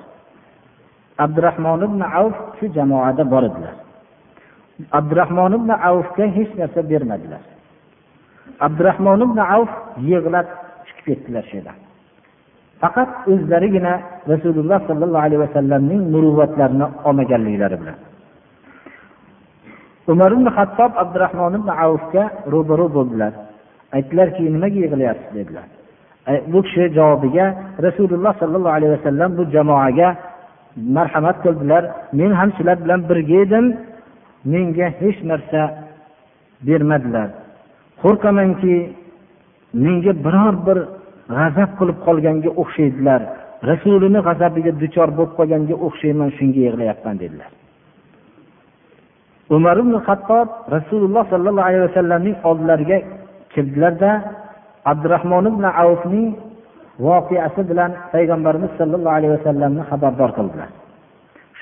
Abdurahmon ibn avf shu jamoada bor edilar. Abdurahmon ibn avfga hech narsa bermadilar. Abdurahmon ibn avf yig'lab chiqib ketdilar shu yerdan. Faqat o'zlarigina rasululloh sollallohu alayhi vasallamning muruvvatlarini olmaganliklari bilan. Umar ibn hattob abdurahmon ibn avfga ro'baro bo'ldilar. Aytdilarki nimaga yig'layapsiz dedilar. Bu kishi javobiga rasululloh sollallohu alayhi vasallam bu jamoaga marhamat qildilar. Men ham shular bilan birga edim. Menga hech narsa bermadilar. Qo'rqamanki menga biror bir g'azab qilib qolganga o'xshaydilar. Rasulini g'azabiga duchor bo'lib qolganga o'xshayman shunga yig'layapman dedilar. Umar ibn hattob rasululloh sollallohu alayhi vasallamning oldilariga kirdilarda abdurahmon ibn avfning voqeasi bilan payg'ambarimiz sollallohu alayhi vasallamni xabardor qildilar.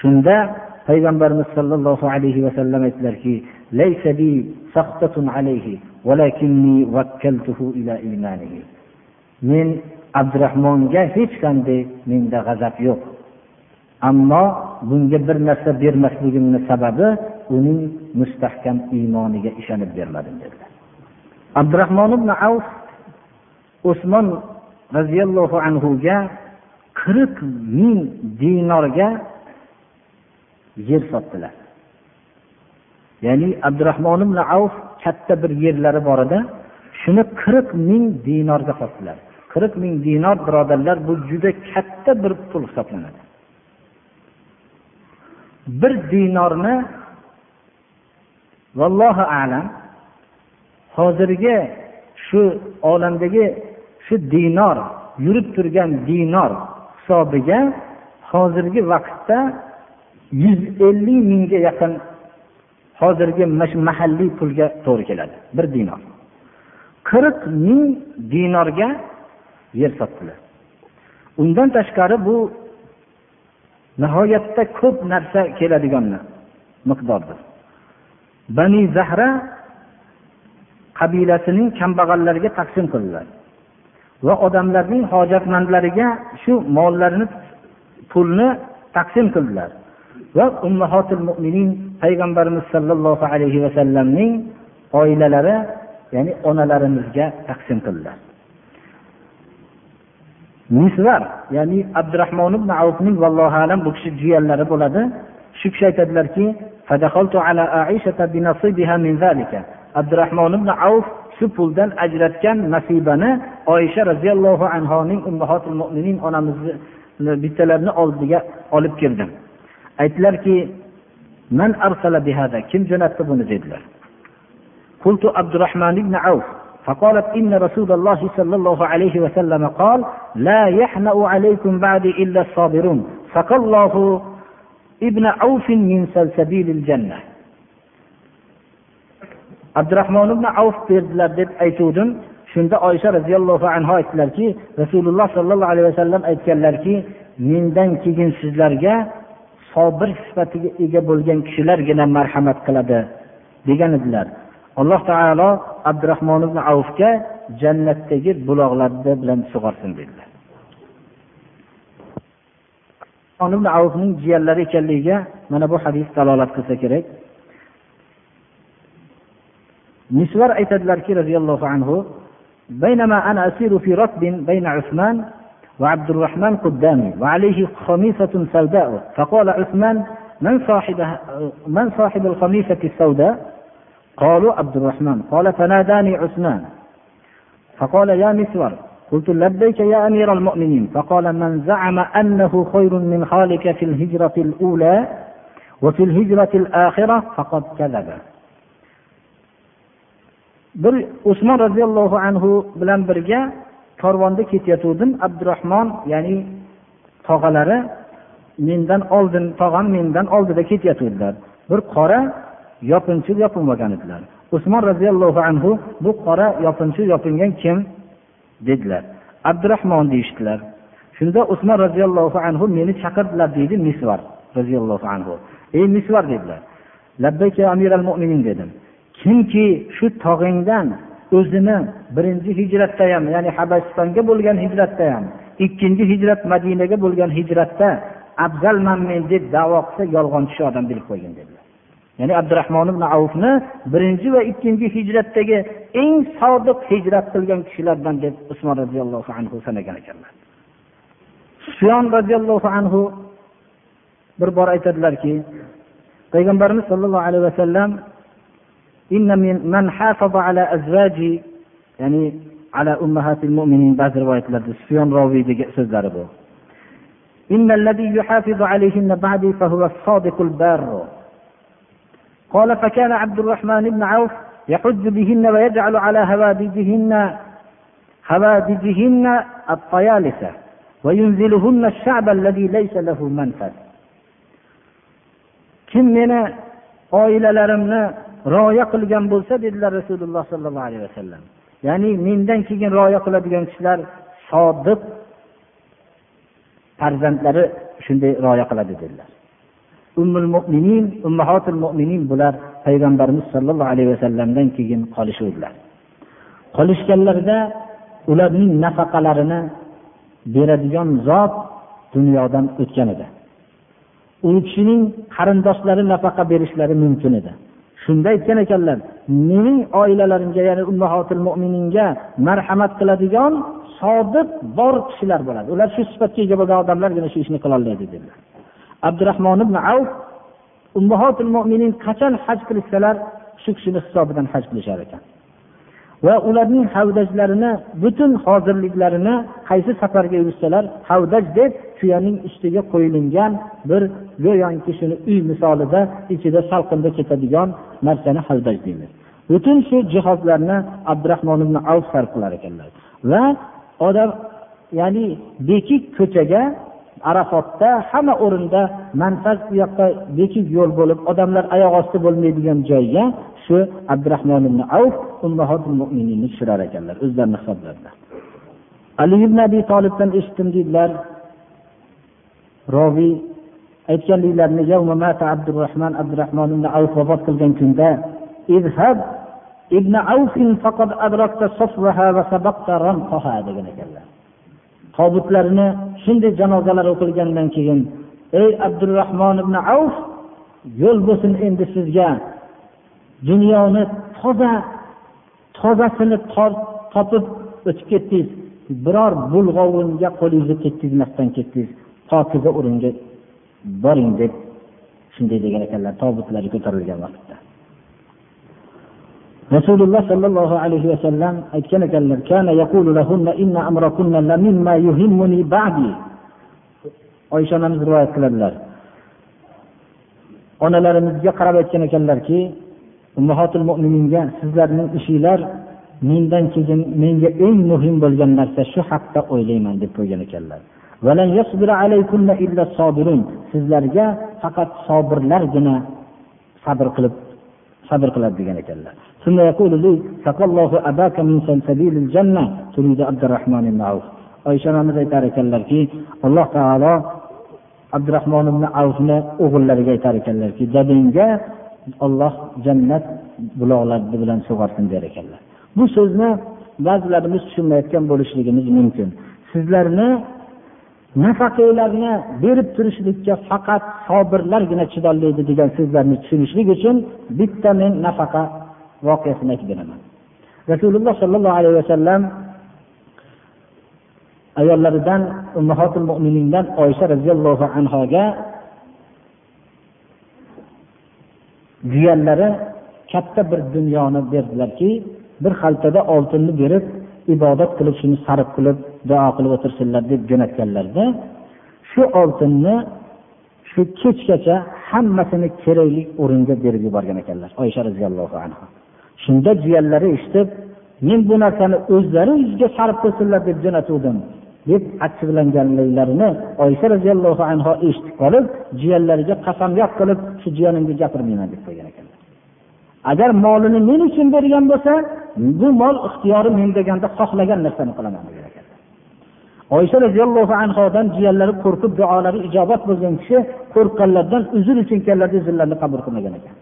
Shunda payg'ambarimiz sollallohu alayhi vasallam aytdilarki men abdurahmonga hech qanday menda g'azab yo'q. Ammo bunga bir narsa bermasligimni sababi uning mustahkam iymoniga ishonib bermadim dedilar. Abdurahmon ibn avf usmon roziyallohu anhuga qirq ming dinorga yer sotdilar. Ya'ni abdurahmon ibn avf katta bir yerlari bor edi. Shuni qirq ming dinorga sotdilar. Qirq ming dinor birodarlar bu juda katta bir pul hisoblanadi. Bir dinorni vallohu alam hozirgi shu olamdagi shu dinor yurib turgan dinor hisobiga hozirgi vaqtda yuz ellik mingga yaqin hozirgi mahalliy pulga to'g'ri keladi bir dinor. Qirq ming dinorga yer sotdilar. Undan tashqari bu nihoyatda ko'p narsa keladigan miqdordir. Bani zahra qabilasining kambag'allarga taqsim qildilar. va odamlarning hojatmandlariga shu mollarini pulni taqsim qildilar. Va ummahotil mo'minin payg'ambarimiz sollallohu alayhi vasallamning oilalari ya'ni onalarimizga taqsim qildilar. Nislar ya'ni abdurahmon ibn avfning vallohu alam bu kishi jiyanlari bo'ladi. Shu kishi aytadilarki abdurahmon ibn avf shu puldan ajratgan nasibani oysha roziyallohu anhoning ummahotil mo'minin onamizni bittalarini oldiga olib kirdim aytdilarki man arsala bihada kim jo'natdi buni dedilar قلت عبد الرحمن بن عوف فقالت إن رسول الله صلى الله عليه وسلم قال لا يحنأ عليكم بعد إلا الصابرون سقى الله ابن عوف من سلسبيل الجنة abdurahmon ibn avf berdilar deb aytuvdim. Shunda oysha roziyallohu anhu aytdilarki rasululloh sollallohu alayhi vasallam aytganlarki mendan keyin sizlarga sobir sifatiga ega bo'lgan kishilargina marhamat qiladi degan edilar. Alloh taolo abdurahmon ibn avfga jannatdagi buloqlarni bilan sug'orsin dedilar. Ibn avfning jiyanlari ekanligiga mana bu hadis dalolat qilsa kerak. مسور aytadilarki roziyallohu anhu بينما أنا أسير في ركب بين عثمان وعبد الرحمن قدامي وعليه خميصة سوداء فقال عثمان من صاحب من صاحب الخميصة السوداء؟ قالوا عبد الرحمن. قال فناداني عثمان. فقال يا مسور قلت لبيك يا أمير المؤمنين. فقال من زعم أنه خير من خالك في الهجرة الأولى وفي الهجرة الآخرة فقد كذب. Bir usmon roziyallohu anhu bilan birga korvonda ketayotgandim abdurahmon ya'ni tog'alari mendan oldin tog'am mendan oldida ketayotgandilar bir qora yopinchiq yopilmagan edilar. Usmon roziyallohu anhu bu qora yopinchiq yopingan kim? dedilar. Abdurahmon deyishdilar. Shunda usmon roziyallohu anhu meni chaqirdilar deydi misvar roziyallohu anhu. Ey misvar dedilar. Labbayka amiral mo'minin dedim. Kimki shu tog'ingdan o'zini birinchi hijratda ham ya'ni habasistonga bo'lgan hijratda ham ikkinchi hijrat madinaga bo'lgan hijratda afzalman men deb davo qilsa yolg'onchi shu odam bilib qo'ygin dedilar. Ya'ni abdurahmon ibn avfni birinchi va ikkinchi hijratdagi eng sodiq hijrat qilgan kishilardan deb usmon roziyallohu anhu sanagan ekanlar. Sufyon roziyallohu anhu bir bor aytadilarki payg'ambarimiz sollallohu alayhi vasallam إن من من حافظ على أزواج يعني على أمهات المؤمنين بعض رواية سفيان راوي سوزلari bu إن الذي يحافظ عليهن بعدي فهو الصادق البار. قال فكان عبد الرحمن بن عوف يحج بهن ويجعل على هوادجهن هوادجهن الطيالسة وينزلهن الشعب الذي ليس له منفذ. kim meni oilalarimni rioya qilgan bo'lsa dedilar rasululloh sollallohu alayhi vasallam. Ya'ni mendan keyin rioya qiladigan kishilar sodiq farzandlari shunday rioya qiladi dedilar. Ummul mo'minin ummahotil mo'minin bular payg'ambarimiz sollallohu alayhi vasallamdan keyin qolishuvdilar. Qolishganlarida ularning nafaqalarini beradigan zot dunyodan o'tgan edi. U kishining qarindoshlari nafaqa berishlari mumkin edi. Shunda aytgan ekanlar mening oilalarimga ya'ni ummahotil mo'mininga marhamat qiladigan sodiq bor kishilar bo'ladi. Ular shu sifatga ega bo'lgan odamlargina shu ishni qilolmaydi dedilar. Abdurahmon ibn avf ummahotil mo'minin qachon haj qilishsalar shu kishini hisobidan haj qilishar ekan. Va ularning havdajlarini butun hozirliklarini qaysi safarga yurishsalar havdaj deb tuyaning ustiga qo'yilgan bir go'yoki shuni uy misolida ichida salqinda ketadigan narsani havdaj deymiz. Butun shu jihozlarni abdurahmon ibn avf sarf qilar ekanlar. Va odam ya'ni bekik ko'chaga arafotda hamma o'rinda manfaz u yoqqa bekik yo'l bo'lib odamlar oyoq osti bo'lmaydigan joyga shu abdurahmon ibn avf ummahotul mo'mininni tushirar ekanlar o'zlarini hisoblarida. Ali ibn abi tolibdan eshitdim deydilar roviy aytganliklarini abdurahmon abdurahmon ibn avf vafot qilgan kunda izhab ibn avfin faqat adrakta safvaha va sabaqta ramqaha degan ekanlar. Tobutlarini shunday janozalar o'qilgandan keyin ey abdurahmon ibn avf yo'l bo'lsin endi sizga. Dunyoni toza tozasini topib o'tib ketdingiz. Biror bulg'ovunga qo'lingizni tekkizmasdan ketdingiz. Pokiza o'ringa boring deb shunday degan ekanlar tobutlari ko'tarilgan vaqtda. Rasululloh sollallohu alayhi vasallam aytgan ekanlar oysha onamiz rivoyat qiladilar. Onalarimizga qarab aytgan ekanlarki ummahotil mo'mininga sizlarning ishinglar mendan keyin menga eng muhim bo'lgan narsa shu haqda o'ylayman deb qo'ygan ekanlar. Sizlarga faqat sobirlargina sabr qilib sabr qiladi degan ekanlar. Oysha onamiz aytar ekanlarki alloh taolo abdurahmon ibn avfni o'g'illariga aytar ekanlarki dadangga olloh jannat buloqlari bilan sug'orsin der ekanlar. Bu so'zni ba'zilarimiz tushunmayotgan bo'lishligimiz mumkin. Sizlarni nafaqalarni berib turishlikka faqat sobirlargina chidollaydi degan so'zlarni tushunishlik uchun bitta men nafaqa voqeasini aytib beraman. Rasululloh sollallohu alayhi vasallam ayollaridan ummahotil mo'minindan oysha roziyallohu anhoga jiyanlari katta bir dunyoni berdilarki bir xaltada oltinni berib ibodat qilib shuni sarf qilib duo qilib o'tirsinlar deb jo'natganlarda shu oltinni shu kechgacha hammasini kerakli o'ringa berib yuborgan ekanlar. Oysha roziyallohu anhu shunda jiyanlari eshitib men bu narsani o'zlari yuziga sarf qilsinlar deb jo'natuvdim deb achchiqlanganliklarini oysha roziyallohu anhu eshitib qolib jiyanlariga qasamyod qilib shu jiyanimga gapirmayman deb qo'ygan ekan. Agar molini men uchun bergan bo'lsa bu mol ixtiyori men deganda xohlagan narsani qilaman. Degan ekanlar oysha roziyallohu anhodan jiyanlari qo'rqib duolari ijobat bo'lgan kishi qo'rqqanlardan uzr uchun kelganlarda uzrlarini qabul qilmagan ekan.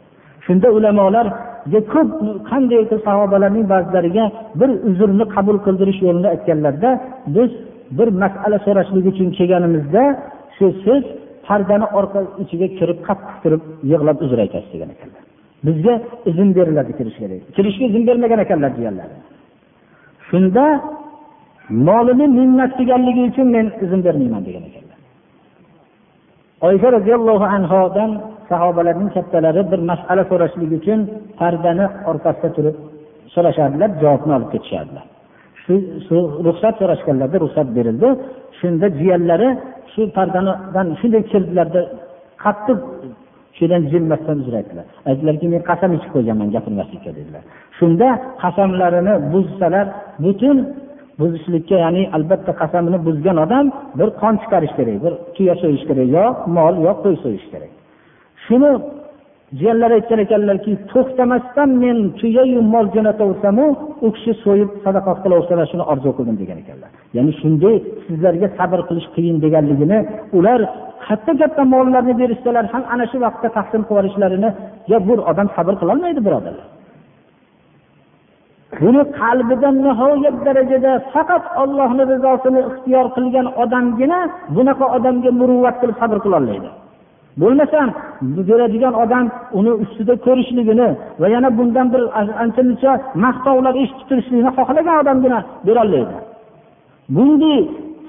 Shunda ulamolarga ko'p qanday sahobalarning ba'zilariga bir uzrni qabul qildirish yo'lini aytganlarda biz bir masala so'rashlik uchun kelganimizda shu siz pardani orqa ichiga kirib qattiq turib yig'lab uzr aytasiz degan ekanlar. Bizga izn beriladi kirishga kirishga izn bermagan ekanlar jiyanlari shunda molini minnat qilganligi uchun men izn bermayman degan ekanlar. Oysha roziyallohu anhodan sahobalarning kattalari bir masala so'rashlik uchun pardani orqasida turib so'rashardilar javobni olib ketishardilar. Shu ruxsat so'rashganlarda ruxsat berildi. Shunda jiyanlari shu pardanidan shunday kirdilarda qattiq shudan jilmasdan uzr aytdilar aytdilarki men qasam ichib qo'yganman gapirmaslikka dedilar. Shunda qasamlarini buzsalar butun buzishlikka ya'ni albatta qasamini buzgan odam bir qon chiqarish kerak bir tuya so'yish kerak yo mol yo qo'y so'yish kerak. Shuni jiyanlari aytgan ekanlarki to'xtamasdan men tuyayu mol jo'nataversamu u kishi so'yib sadaqa qilaversalar shuni orzu qildim degan ekanlar. Ya'ni shunday sizlarga sabr qilish qiyin deganligini ular katta katta mollarni berishsalar ham ana shu vaqtda taqsim qilib yuborishlarini yo bu odam sabr qilolmaydi birodarlar. Buni qalbida nihoyat darajada faqat ollohni rizosini ixtiyor qilgan odamgina bunaqa odamga muruvvat qilib sabr qilolmaydi. Bo'lmasam beradigan odam uni ustida ko'rishligini va yana bundan bir ancha muncha maqtovlar eshitib turishlikni xohlagan odamgina berolmaydi. Bunday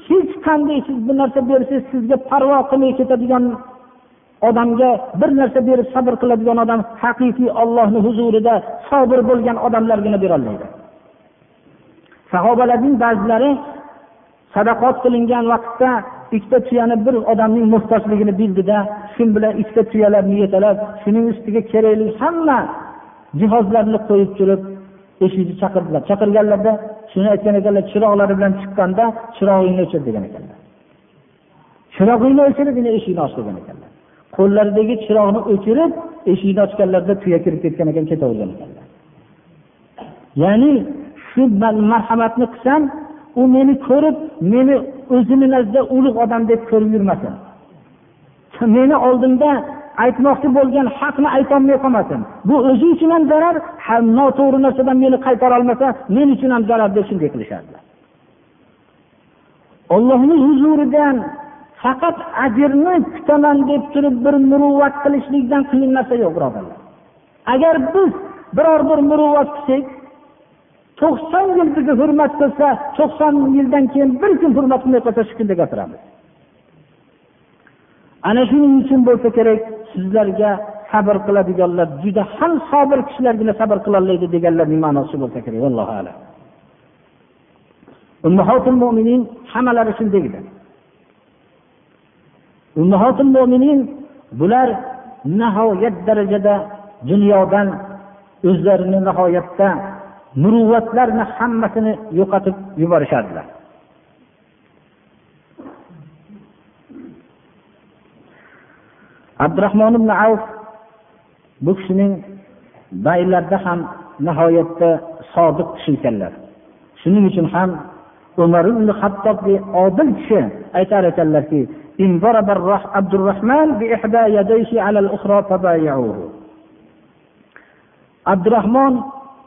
hech qanday siz bir narsa bersangiz sizga parvo qilmay ketadigan odamga bir narsa berib sabr qiladigan odam haqiqiy ollohni huzurida sobir bo'lgan odamlargina berolmaydi. Sahobalarning ba'zilari sadaqot qilingan vaqtda ikkita tuyani bir odamning muhtojligini bildida shu bilan ikkita tuyalarni yetalab shuning ustiga kerakli hamma jihozlarni qo'yib turib eshikni chaqirdilar. Chaqirganlarda shuni aytgan ekanlar chiroqlari bilan chiqqanda chirog'ingni o'chir degan ekanlar. Chirog'ingni o'chirib eshikni och degan ekanlar. Qo'llaridagi chiroqni o'chirib eshikni ochganlarida tuya kirib ketgan ekan ketavergan ekanlar. Ya'ni shu marhamatni qilsam u meni ko'rib meni o'zini nazdida ulug' odam deb ko'rib yurmasin. Meni oldimda aytmoqchi bo'lgan haqni aytolmay qolmasin. Bu o'zi uchun ham zarar noto'g'ri narsadan meni qaytara olmasa men uchun ham zarar deb shunday qilishardilar ollohni huzuridan faqat ajrni kutaman deb turib bir muruvvat qilishlikdan qiyin narsa yo'q birodarlar. Agar biz biror bir muruvvat qilsak to'qson yil bizni hurmat qilsa to'qson yildan keyin bir kun hurmat qilmay qolsa shu kunda gapiramiz ana shuning uchun bo'lsa kerak sizlarga sabr qiladiganlar juda ham sobir kishilargina sabr qilolmaydi deganlarning ma'nosi bo'lsa kerak? Allohu alam. Ummahotil mo'minin hammalari shunday edi. Ummahotil mo'minin bular nihoyat darajada dunyodan o'zlarini nihoyatda muruvvatlarni hammasini yo'qotib yuborishardilar. Abdurahmon ibn avf bu kishining baylarda ham nihoyatda sodiq kishi ekanlar. Shuning uchun ham umar ibn hattobli odil kishi aytar ekanlarki abdurahmon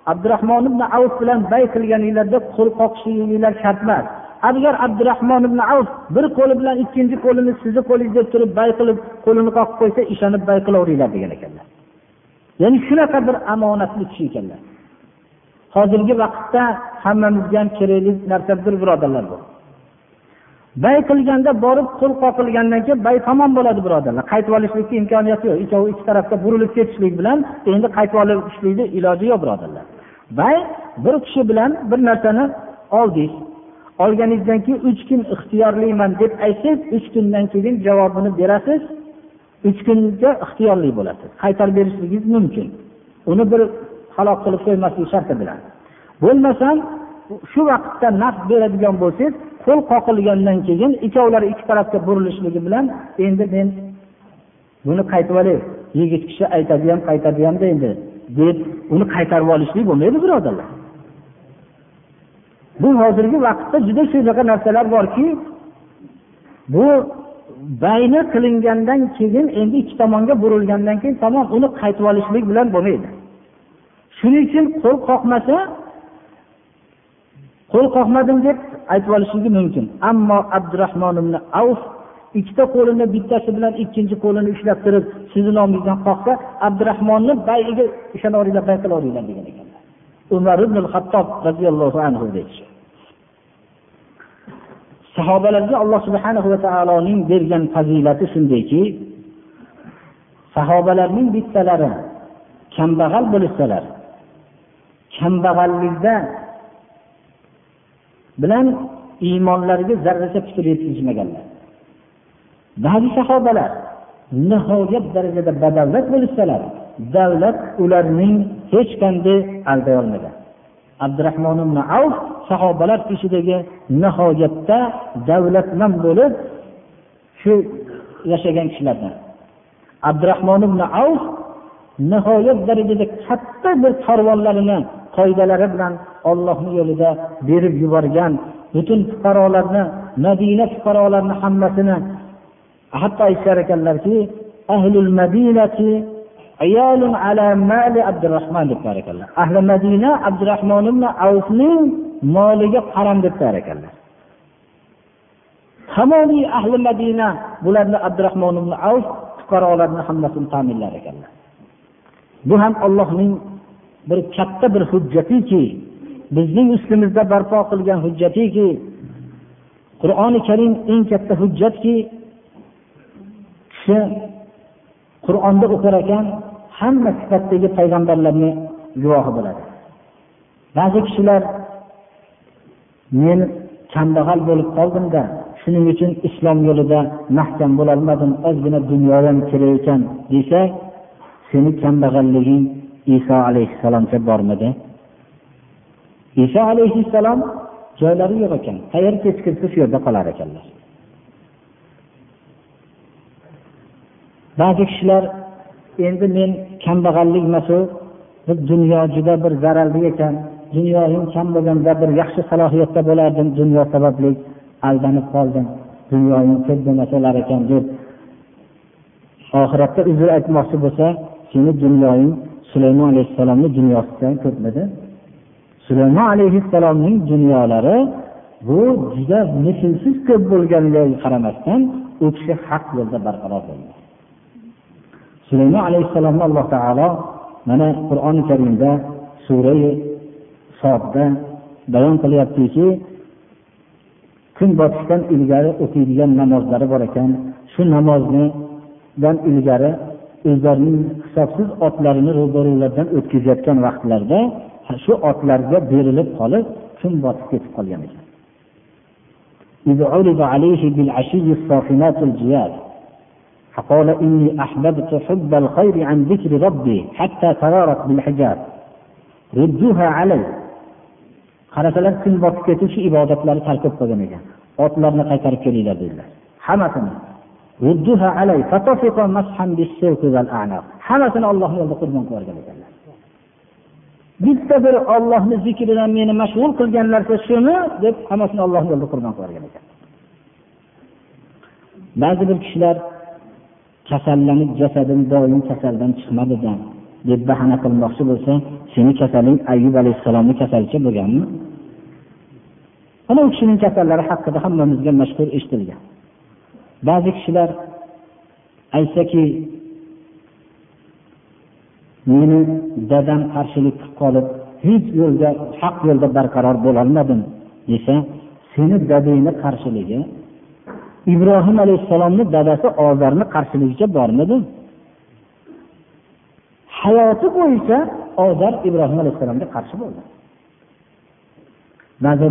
abdurahmon ibn avf bilan bay qilganinglarda qo'l qoqishliginglar shart emas agar abdurahmon ibn avf bir qo'li bilan ikkinchi qo'lini sizni qo'lingiz deb turib bay qilib qo'lini qoqib qo'ysa ishonib bay qilaveringlar degan ekanlar. Ya'ni shunaqa bir omonatli kishi ekanlar. Hozirgi vaqtda hammamizga ham kerakli narsadir birodarlar bu bay qilganda borib qo'l qoqilgandan keyin bay tamom bo'ladi birodarlar. Qaytib olishlikka imkoniyati yo'q. Ikkovi ikki tarafga burilib ketishlik bilan endi qaytib olishlikni iloji yo'q birodarlar. Bay bir kishi bilan bir narsani oldingiz olganingizdan keyin uch kun ixtiyorliman deb aytsangiz uch kundan keyin javobini berasiz. Uch kunga ixtiyorli bo'lasiz. Qaytarib berishligingiz mumkin. Uni bir halok qilib qo'ymaslik sharti bilan. Bo'lmasam shu vaqtda naqd beradigan bo'lsangiz qo'l qoqilgandan keyin ikkovlari ikki tarafga burilishligi bilan endi men buni qaytib olay yigit kishi aytadi ham qaytadi hamda endi deb uni qaytarib olishlik bo'lmaydi birodarlar. Bu hozirgi vaqtda juda shunaqa narsalar borki bu bayni qilingandan keyin endi ikki tomonga burilgandan keyin tamom uni qaytib olishlik bilan bo'lmaydi. Shuning uchun qo'l qoqmasa qo'l qoqmadim deb aytib olishligi mumkin. Ammo abdurahmon ibn avf ikkita qo'lini bittasi bilan ikkinchi qo'lini ushlab turib sizni nomingizdan qoqsa abdurahmonni bayiga ishonaveringlar bay qilaveringlar degan ekan. Umar ibn hattob roziyallohu anhu deydilar sahobalarga alloh subhanahu va taoloning bergan fazilati shundayki sahobalarning bittalari kambag'al bo'lishsalar kambag'allikda bilan iymonlariga zarracha putur yetkazmaganlar. Ba'zi sahobalar nihoyat darajada badavlat bo'lishsalar davlat ularning hech qanday alday olmagan. Abdurahmon ibn avf sahobalar ichidagi nihoyatda davlatman bo'lib shu yashagan kishilardan. Abdurahmon ibn avf nihoyat darajada katta bir karvonlarini qoidalari bilan ollohni yo'lida berib yuborgan butun fuqarolarni madina fuqarolarini hammasini hatto aytishar ekanlarki ahlul madinati ala mali abdurahmon debdilar ekanlar ahli madina abdurahmon ibn avfning moliga qaram debdilar ekanlar tamomiy ahli madina bularni abdurahmon ibn avf fuqarolarni hammasini ta'minlar ekanlar bu ham allohning bir katta bir hujjatiki bizning ustimizda barpo qilgan hujjatiki qur'oni karim eng katta hujjatki kishi qur'onni o'qir ekan hamma sifatdagi payg'ambarlarni guvohi bo'ladi. Ba'zi kishilar men kambag'al bo'lib qoldimda shuning uchun islom yo'lida mahkam bo'lolmadim ozgina dunyodan kerak ekan desak seni kambag'alliging iso alayhissalomga bormidi iso alayhissalom joylari yo'q ekan qayer kechkirsa shu yerda qolar ekanlar. Ba'zi kishilar endi men kambag'allik masu bir dunyo juda bir zararli ekan. Dunyoyim kam bo'lganda bir yaxshi salohiyatda bo'lardim dunyo sababli aldanib qoldim. Dunyoyim ko'p bo'lmasalar ekan deb oxiratda uzr aytmoqchi bo'lsa seni dunyoying sulaymon alayhissalomni dunyosidan ko'pmidi sulaymon alayhissalomning dunyolari bu juda mislsiz ko'p bo'lganiga qaramasdan u kishi haq yo'lda barqaror bo'lgan sulaymon alayhissalomni alloh taolo mana qur'oni karimda surai sodda bayon qilyaptiki kun botishdan ilgari o'qiydigan namozlari bor ekan. Shu namoznidan ilgari o'zlarining hisobsiz otlarini ro'barulardan o'tkazayotgan vaqtlarida shu otlarga berilib qolib kun botib ketib qolgan ekan. فقال إني أحببت حب الخير عن ذكر ربي حتى ترارت بالحجاب ردوها علي qarasalar kun botib ketib shu ibodatlari tark bo'lib qolgan ekan otlarni qaytarib kelinglar dedilar hammasini hammasini ollohni yo'lida qurbon qilib yuborgan ekanlar bitta bir ollohni zikridan meni mashg'ul qilgan narsa shuni deb hammasini ollohni yo'lida qurbon qilib yuborgan ekan ba'zi bir kishilar kasallanib jasadim doim kasaldan chiqmadida deb bahona qilmoqchi bo'lsa seni kasaling ayub alayhissalomni kasalicha bo'lganmi? Ana u kishining kasallari haqida hammamizga mashhur eshitilgan. Ba'zi kishilar aytsaki meni dadam qarshilik qilib qolib hech yo'lda haq yo'lda barqaror bo'lolmadim desa seni dadangni qarshiligi ibrohim alayhissalomni dadasi ozarni qarshiligicha bormidi? Hayoti bo'yicha ozar ibrohim alayhissalomga qarshi bo'ldi. Ba'zi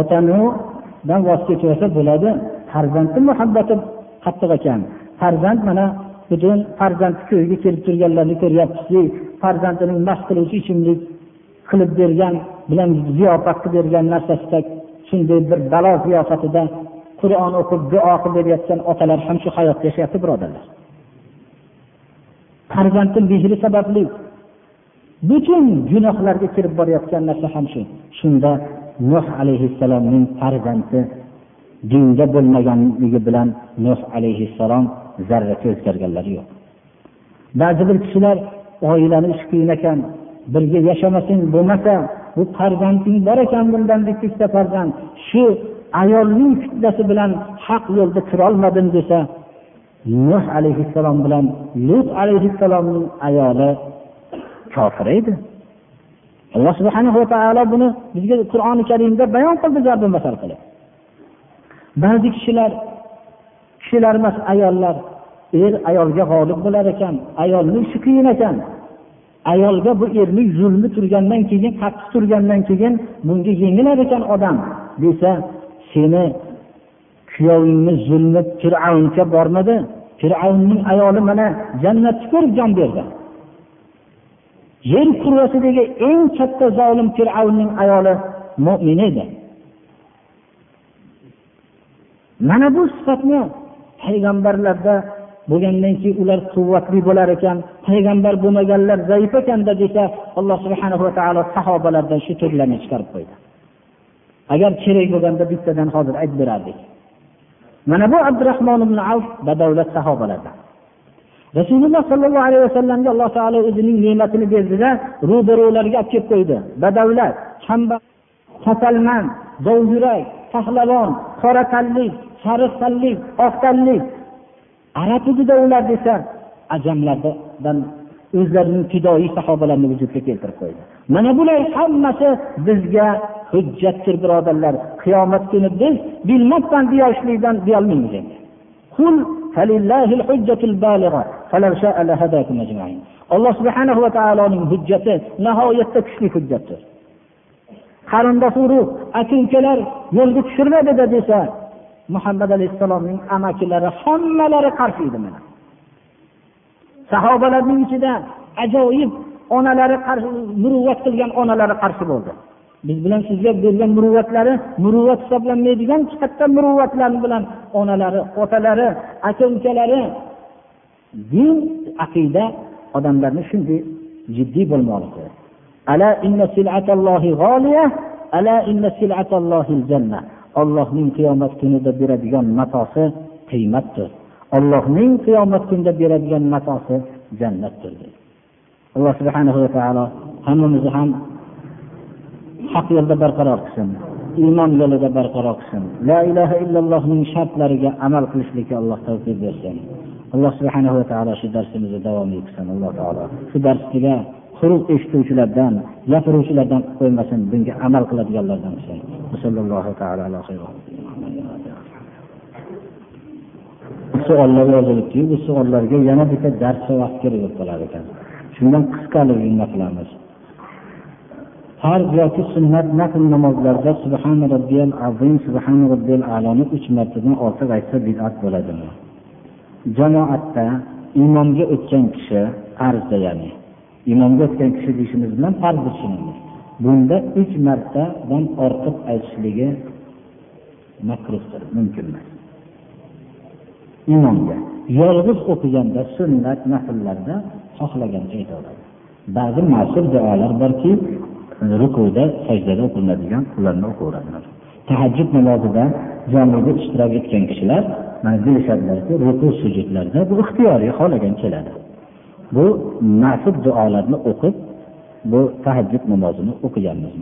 otanidan voz kechmasa bo'ladi farzandni muhabbati qattiq ekan. Farzand mana butun farzand ko'yiga kelib turganlarni ko'ryapmizki farzandining mast qiluvchi ichimlik qilib bergan bilan ziyofat qilib bergan narsasida shunday bir balo ziyofatida qur'on o'qib duo qilib berayotgan otalar ham shu hayotda yashayapti birodarlar. Farzandni mehri sababli butun gunohlarga kirib borayotgan narsa ham shu. Shunda nuh alayhissalomning farzandi dinda bo'lmaganligi bilan nuh alayhissalom zarracha o'zgarganlari yo'q. Ba'zi bir kishilar oilani ish qiyin ekan birga yashamasang bo'lmasa bu farzanding bor ekan bundan bitta farzand. Shu ayolning fitnasi bilan haq yo'lda kirolmadim desa nuh alayhissalom bilan lut alayhissalomning ayoli kofir edi. Alloh subhanahu va taolo buni bizga qur'oni karimda bayon qildi zarbi masal qilib. Ba'zi kishilar kishilar emas ayollar er ayolga g'olib bo'lar ekan ayolning ishi qiyin ekan. Ayolga bu erning zulmi turgandan keyin qattiq turgandan keyin bunga yengilar ekan odam desa seni kuyovingni zulmi fir'avnga bormadi. Fir'avnning ayoli mana jannatni ko'rib jon berdi. Yer kurrasidagi eng katta zolim fir'avnning ayoli mo'min edi. Mana bu sifatni payg'ambarlarda bo'lgandan keyin ular quvvatli bo'lar ekan payg'ambar bo'lmaganlar zaif ekanda desa alloh subhana va taolo sahobalardan shu turlarni chiqarib qo'ydi. Agar kerak bo'lganda bittadan hozir aytib berardik. Mana bu abdurahmon ibn avf badavlat sahobalardan rasululloh sollallohu alayhi vasallamga alloh taolo o'zining ne'matini berdida ro'baro'larga olib kelib qo'ydi. Badavlat kambag'al kasalmand dovyurak pahlavon qora tanlik sariq tanlik oq tanlik arab edida ular desa ajamlardan o'zlarining fidoyi sahobalarni vujudga keltirib qo'ydi. Mana bular hammasi bizga hujjatdir birodarlar. Qiyomat kuni biz bilmasdan deyolishlikdan deyolmaymiz. Alloh subhanahu va taoloning hujjati nihoyatda kuchli hujjatdir. Qarindosh urug' aka ukalar yo'lga tushirmadida desa muhammad alayhissalomning amakilari hammalari qarshi edi mana. Sahobalarning ichida ajoyib onalari qarshi muruvvat qilgan onalari qarshi bo'ldi. Biz bilan sizga bergan muruvvatlari muruvvat hisoblanmaydigan katta muruvvatlar bilan onalari otalari aka ukalari din aqida odamlarni shunday jiddiy bo'lmoqligi ollohning qiyomat kunida beradigan matosi qiymatdir. Ollohning qiyomat kunida beradigan matosi jannatdir alloh subhanahu va taolo hammamizni ham haq yo'lda barqaror qilsin iymon yo'lida barqaror qilsin. La ilaha illallohning shartlariga amal qilishlikka alloh tavfiq bersin. Alloh subhanahu va taolo shu darsimizni davom etsin alloh taolo. Shu darsga quruq eshituvchilardan gapiruvchilardan qilib qo'ymasin bunga amal qiladiganlardan qilsin savollar yozilibdiyu bu savollarga yana bitta dars vaqt kerak bo'lib qolar ekan. Shundan qisqaligini qilamiz. Farz yoki sunnat nafl namozlarda subhana robbiyal azim subhana robbiyal aloni uch martadan ortiq aytsa bid'at bo'ladimi? Jamoatda imomga o'tgan kishi farzda ya'ni imomga o'tgan kishi deyishimiz bilan farzni tushunamiz bunda uch martadan ortiq aytishligi makruhdir mumkin emas. Imomga yolg'iz o'qiganda sunnat nafllarda xohlagancha aytaveradi. Ba'zi mashhur duolar borki rukuda sajdada o'qilinadigan ularni o'qiveradilar tahajjud namozida jamida ishtirok etgan kishilar mana deyishadilarki ruku sujudlarda bu ixtiyoriy xohlagan keladi. Bu nasib duolarni o'qib bu tahajjud namozini o'qiganmiz